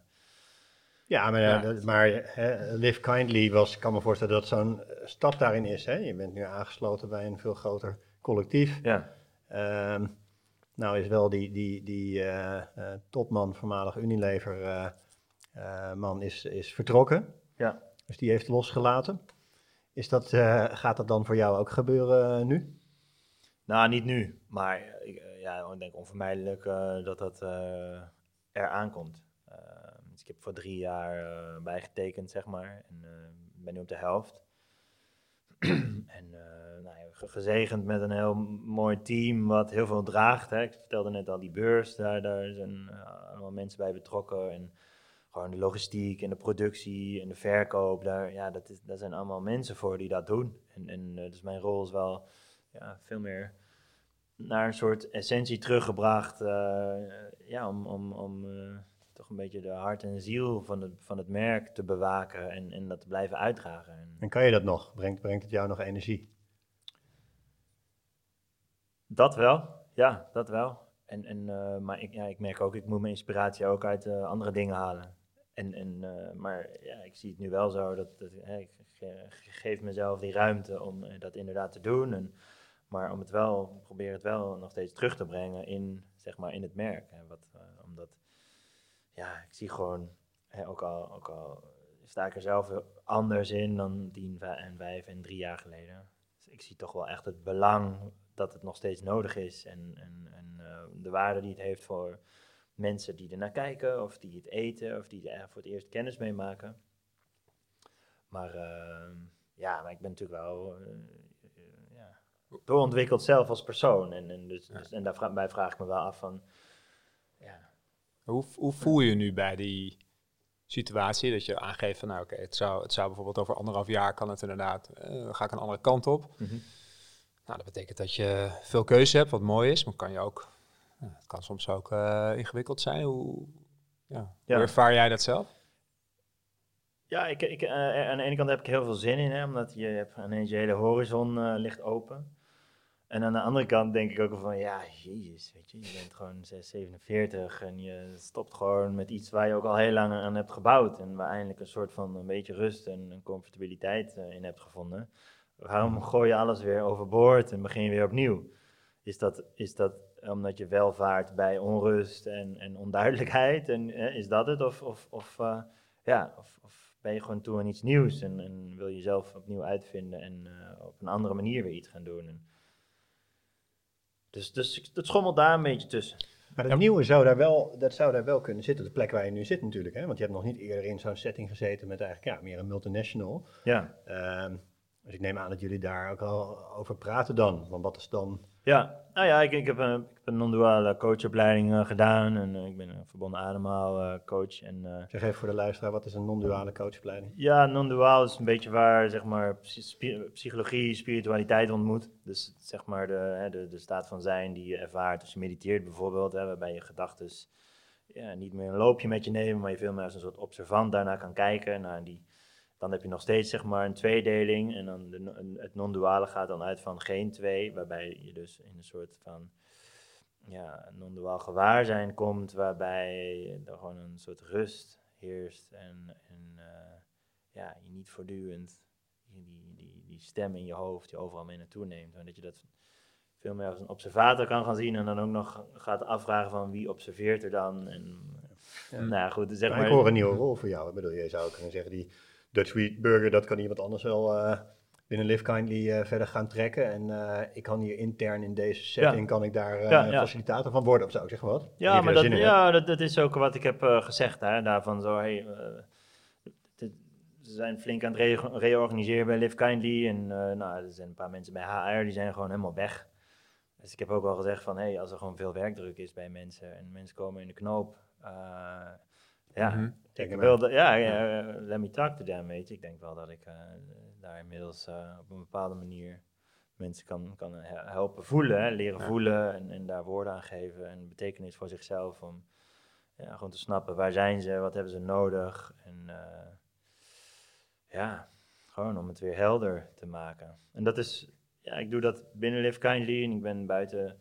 S2: ja, maar, ja. maar hè, Live Kindly was, ik kan me voorstellen dat zo'n stap daarin is. Hè? Je bent nu aangesloten bij een veel groter collectief. Ja. Ehm, nou is wel die, die, die uh, uh, topman, voormalig Unilever uh, man, is, is vertrokken. Ja. Dus die heeft losgelaten. Is dat, gaat dat dan voor jou ook gebeuren nu?
S3: Nou, niet nu. Maar ik, ja, ik denk onvermijdelijk dat dat er aankomt. Ehm, dus ik heb voor drie jaar bijgetekend, zeg maar. En ben nu op de helft. en nou, gezegend met een heel mooi team wat heel veel draagt. Hè. Ik vertelde net al die beurs, daar, daar zijn uh, allemaal mensen bij betrokken. En gewoon de logistiek en de productie en de verkoop, daar, ja, dat, is, daar zijn allemaal mensen voor die dat doen. En, en uh, dus mijn rol is wel ja, veel meer naar een soort essentie teruggebracht. ja, om, om, om toch een beetje de hart en ziel van het, van het merk te bewaken en, en dat te blijven uitdragen. En,
S2: en kan je dat nog? Brengt, brengt het jou nog energie?
S3: Dat wel, ja, dat wel. En, en, uh, maar ik, ja, ik merk ook, ik moet mijn inspiratie ook uit uh, andere dingen halen. En, en, uh, maar ja, ik zie het nu wel zo, dat, dat hè, ik geef mezelf die ruimte om dat inderdaad te doen. En, maar om het wel, probeer het wel nog steeds terug te brengen in, zeg maar, in het merk. Hè, wat, omdat ja, ik zie gewoon, hè, ook, al, ook al sta ik er zelf anders in dan tien en vijf en drie jaar geleden. Dus ik zie toch wel echt het belang dat het nog steeds nodig is en, en, en eh, de waarde die het heeft voor mensen die ernaar kijken of die het eten of die er voor het eerst kennis mee maken. Maar ehm, ja, maar ik ben natuurlijk wel eh, ja, doorontwikkeld zelf als persoon. En, en, dus,
S1: Ja.
S3: dus, en daarbij vraag ik me wel af van, ja,
S4: Hoe, hoe voel je je nu bij die situatie dat je aangeeft van nou oké, het, zou, het zou bijvoorbeeld over anderhalf jaar kan het inderdaad, eh, ga ik een andere kant op. Nou, dat betekent dat je veel keuze hebt, wat mooi is, maar kan je ook, het kan soms ook eh, ingewikkeld zijn. Hoe, ja,
S3: Ja.
S4: hoe ervaar jij dat zelf?
S3: Ja, ik, ik, eh, aan de ene kant heb ik heel veel zin in, hè, omdat je hebt ineens je hele horizon eh, ligt open. En aan de andere kant denk ik ook van, ja, jezus, weet je, je bent gewoon 6, 47 en je stopt gewoon met iets waar je ook al heel lang aan hebt gebouwd. En waar eindelijk een soort van een beetje rust en een comfortabiliteit eh, in hebt gevonden. Waarom gooi je alles weer overboord en begin je weer opnieuw? Is dat, is dat omdat je welvaart bij onrust en, en onduidelijkheid? En eh, is dat het? Of, of, of eh, ja, of, of ben je gewoon toe aan iets nieuws en, en wil je jezelf opnieuw uitvinden en eh, op een andere manier weer iets gaan doen. En dus, dus het schommelt daar een beetje tussen.
S2: Maar het nieuwe zou daar, wel, dat zou daar wel kunnen zitten, de plek waar je nu zit natuurlijk. Hè? Want je hebt nog niet eerder in zo'n setting gezeten met eigenlijk ja, meer een multinational.
S3: Ja,
S2: Ehm, dus ik neem aan dat jullie daar ook al over praten dan. Want wat is dan...
S3: ja. nou ja, ik, ik heb een, ik heb een non-duale coachopleiding eh, gedaan en eh, ik ben een verbonden ademhaal eh, coach. En,
S2: Zeg even voor de luisteraar, wat is een non-duale coachopleiding?
S3: Ja, non-duaal is een beetje waar zeg maar, psychologie, spiritualiteit ontmoet. Dus zeg maar de, hè, de, de staat van zijn die je ervaart als je mediteert bijvoorbeeld, hè, waarbij je gedachten ja, niet meer een loopje met je nemen, maar je veel meer als een soort observant daarnaar kan kijken. Naar die, dan heb je nog steeds zeg maar, een tweedeling en dan de, het non-duale gaat dan uit van geen twee, waarbij je dus in een soort van ja, non-duaal gewaarzijn komt, waarbij er gewoon een soort rust heerst en, en eh, ja, je niet voortdurend die, die, die, die stem in je hoofd je overal mee naartoe neemt. Maar dat je dat veel meer als een observator kan gaan zien en dan ook nog gaat afvragen van wie observeert er dan. En, Nou ja, goed, zeg
S2: Maar
S3: maar.
S2: ik hoor een nieuwe rol voor jou. Ik bedoel, je zou kunnen zeggen, die Dutch Wheat Burger, dat kan iemand anders wel eh, binnen Live Kindly eh, verder gaan trekken. En eh, ik kan hier intern in deze setting, kan ik daar
S3: Ja,
S2: facilitator van worden of zo, zeg maar wat.
S3: Ja, maar dat, ja, dat, dat is ook wat ik heb gezegd. Hè, daarvan zo, hey, ze zijn flink aan het re- reorganiseren bij Live Kindly. En nou, er zijn een paar mensen bij HR, die zijn gewoon helemaal weg. Dus ik heb ook wel gezegd van, hey, als er gewoon veel werkdruk is bij mensen en mensen komen in de knoop. Ja,
S4: Mhm.
S3: Ik
S2: hem
S3: wil dat- ja, ja, eh, let me talk to them, weet je. Ik denk wel dat ik eh, daar inmiddels eh, op een bepaalde manier mensen kan, kan he- helpen voelen, hè, leren
S4: Ja.
S3: voelen en, en daar woorden aan geven en betekenis voor zichzelf om ja, gewoon te snappen waar zijn ze, wat hebben ze nodig en eh, ja, gewoon om het weer helder te maken. En dat is, ja, ik doe dat binnen Live Kindly en ik ben buiten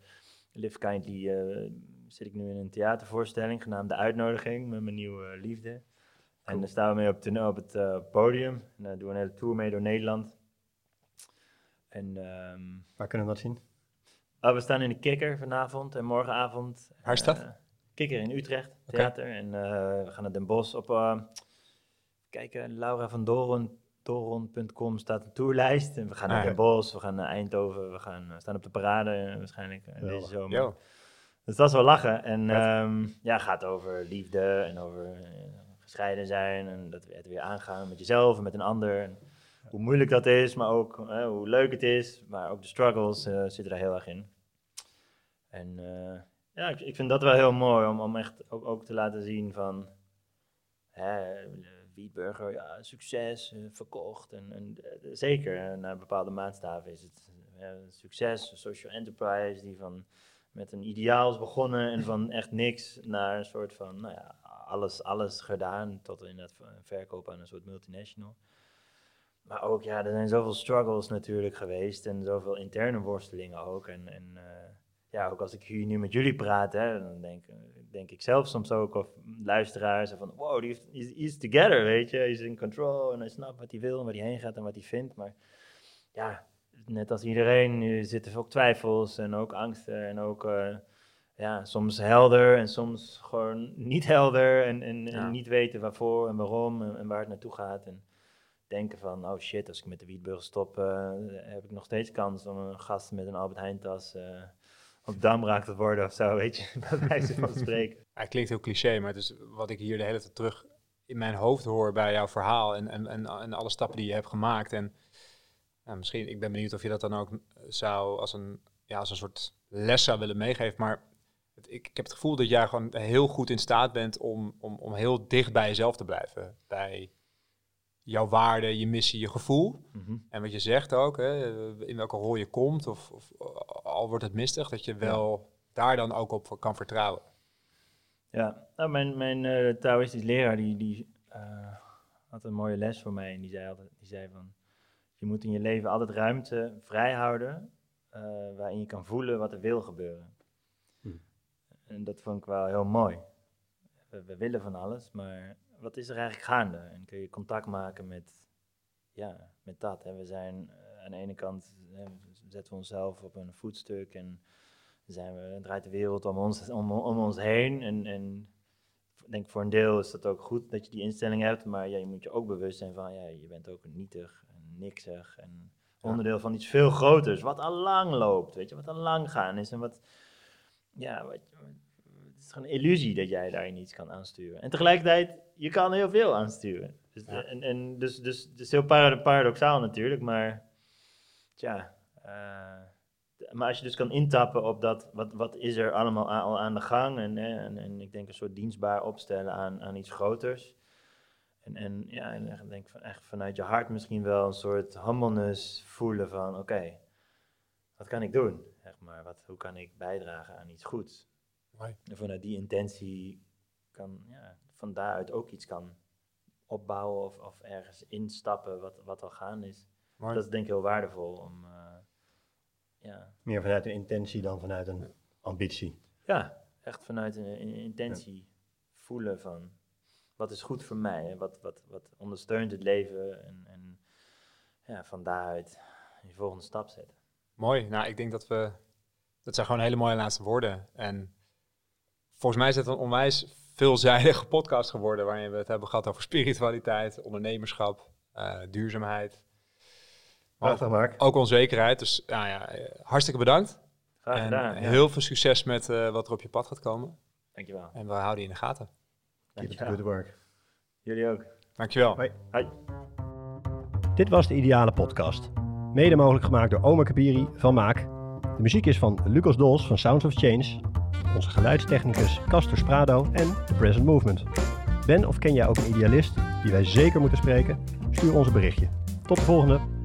S3: Live Kindly eh, zit ik nu in een theatervoorstelling genaamd De Uitnodiging met mijn nieuwe liefde. En daar staan we mee op, toneel- op het eh, podium. En daar doen we een hele tour mee door Nederland. En ehm,
S2: Waar kunnen we dat zien?
S3: oh, we staan in de Kikker vanavond en morgenavond.
S4: Waar is dat?
S3: Eh, Kikker in Utrecht, theater. En eh, we gaan naar Den Bosch op... eh kijken, Laura van Doren, Doron.com staat een tourlijst. En we gaan naar
S4: Ah.
S3: Den Bosch, we gaan naar Eindhoven, we gaan, eh, staan op de parade eh, waarschijnlijk eh,
S2: Geweldig.
S3: deze zomer.
S4: Yo.
S3: Dus dat is wel lachen. En ehm ja, gaat over liefde en over eh, gescheiden zijn en dat het weer aangaan met jezelf en met een ander. En hoe moeilijk dat is, maar ook eh, hoe leuk het is. Maar ook de struggles eh, zitten daar heel erg in. En ja, ik, ik vind dat wel heel mooi om, om echt ook, ook te laten zien van... Hè, Wietburger, ja, succes, verkocht. En, en zeker, naar bepaalde maatstaven is het succes, social enterprise die van met een ideaal is begonnen en van echt niks naar een soort van, nou ja, alles, alles gedaan tot inderdaad een verkoop aan een soort multinational. Maar ook, ja, er zijn zoveel struggles natuurlijk geweest en zoveel interne worstelingen ook. En, en eh, ja, ook als ik hier nu met jullie praat, hè, dan denk, denk ik zelf soms ook, of luisteraars, van wow, die he's together, weet je. Hij is in control en hij snapt wat hij wil en waar hij heen gaat en wat hij vindt. Maar ja, net als iedereen nu zitten ook twijfels en ook angsten en ook eh, ja, soms helder en soms gewoon niet helder en, en,
S4: Ja.
S3: en niet weten waarvoor en waarom en, en waar het naartoe gaat. En denken van, oh shit, als ik met de wietburger stop, eh, heb ik nog steeds kans om een gast met een Albert Heijn tas uh, op damraak te worden of zo, weet je, bij wijze van spreken.
S1: Hij klinkt heel cliché, maar het is wat ik hier de hele tijd terug in mijn hoofd hoor bij jouw verhaal en, en, en, en alle stappen die je hebt gemaakt. En nou, misschien, ik ben benieuwd of je dat dan ook zou als een, ja, als een soort les zou willen meegeven, maar ik, ik, heb het gevoel dat jij gewoon heel goed in staat bent om, om, om heel dicht bij jezelf te blijven. Bij jouw waarde, je missie, je gevoel. Mhm. En wat je zegt ook, hè, in welke rol je komt, of, of al wordt het mistig, dat je wel daar dan ook op kan vertrouwen.
S3: Ja, nou, mijn, mijn uh, Taoïstisch leraar die, die uh, had een mooie les voor mij. En die zei, altijd, die zei van, je moet in je leven altijd ruimte vrijhouden uh, waarin je kan voelen wat er wil gebeuren. Hm. En dat vond ik wel heel mooi. We, we, willen van alles, maar wat is er eigenlijk gaande? En kun je contact maken met, ja, met dat. Hè? We zijn aan de ene kant, hè, zetten we onszelf op een voetstuk en zijn we, draait de wereld om ons, om, om ons heen. En, en ik denk voor een deel is dat ook goed dat je die instelling hebt, maar ja, je moet je ook bewust zijn van, ja, je bent ook nietig en niksig en onderdeel van iets veel groters, wat al lang loopt, weet je, wat al lang gaan is en wat, ja, wat, het is gewoon een illusie dat jij daarin iets kan aansturen. En tegelijkertijd, je kan heel veel aansturen. Dus, en, en dus, dus, het is heel paradoxaal natuurlijk, maar, tja, uh, maar als je dus kan intappen op dat, wat, wat is er allemaal al aan de gang en, en, en ik denk een soort dienstbaar opstellen aan, aan iets groters. En, en ja, en ik denk van, echt vanuit je hart misschien wel een soort humbleness voelen van oké, wat kan ik doen? Zeg maar, wat, hoe kan ik bijdragen aan iets goeds? En vanuit die intentie kan, ja, van daaruit ook iets kan opbouwen of, of ergens instappen wat, wat al gaan is. Dat is denk ik heel waardevol om... Uh,
S2: ja. Meer vanuit een intentie dan vanuit een ambitie.
S3: Ja, echt vanuit een, intentie voelen van wat is goed voor mij en wat, wat, wat ondersteunt het leven en, en ja, van daaruit je volgende stap zetten.
S1: Mooi, nou ik denk dat we, dat zijn gewoon hele mooie laatste woorden. En volgens mij is het een onwijs veelzijdige podcast geworden waarin we het hebben gehad over spiritualiteit, ondernemerschap, uh, duurzaamheid,
S2: Prachtig, Mark.
S1: Ook onzekerheid. Dus nou ja, hartstikke bedankt.
S3: Graag gedaan.
S1: En heel veel succes met uh, wat er op je pad gaat komen.
S3: Dankjewel.
S1: En we houden je in de gaten.
S2: Keep good work.
S3: Jullie ook.
S1: Dankjewel.
S3: Hoi. Hoi.
S2: Dit was de Ideale Podcast. Mede mogelijk gemaakt door Oma Kabiri van Maak. De muziek is van Lucas Dols van Sounds of Change. Onze geluidstechnicus Castor Sprado en The Present Movement. Ben of ken jij ook een idealist die wij zeker moeten spreken? Stuur ons een berichtje. Tot de volgende!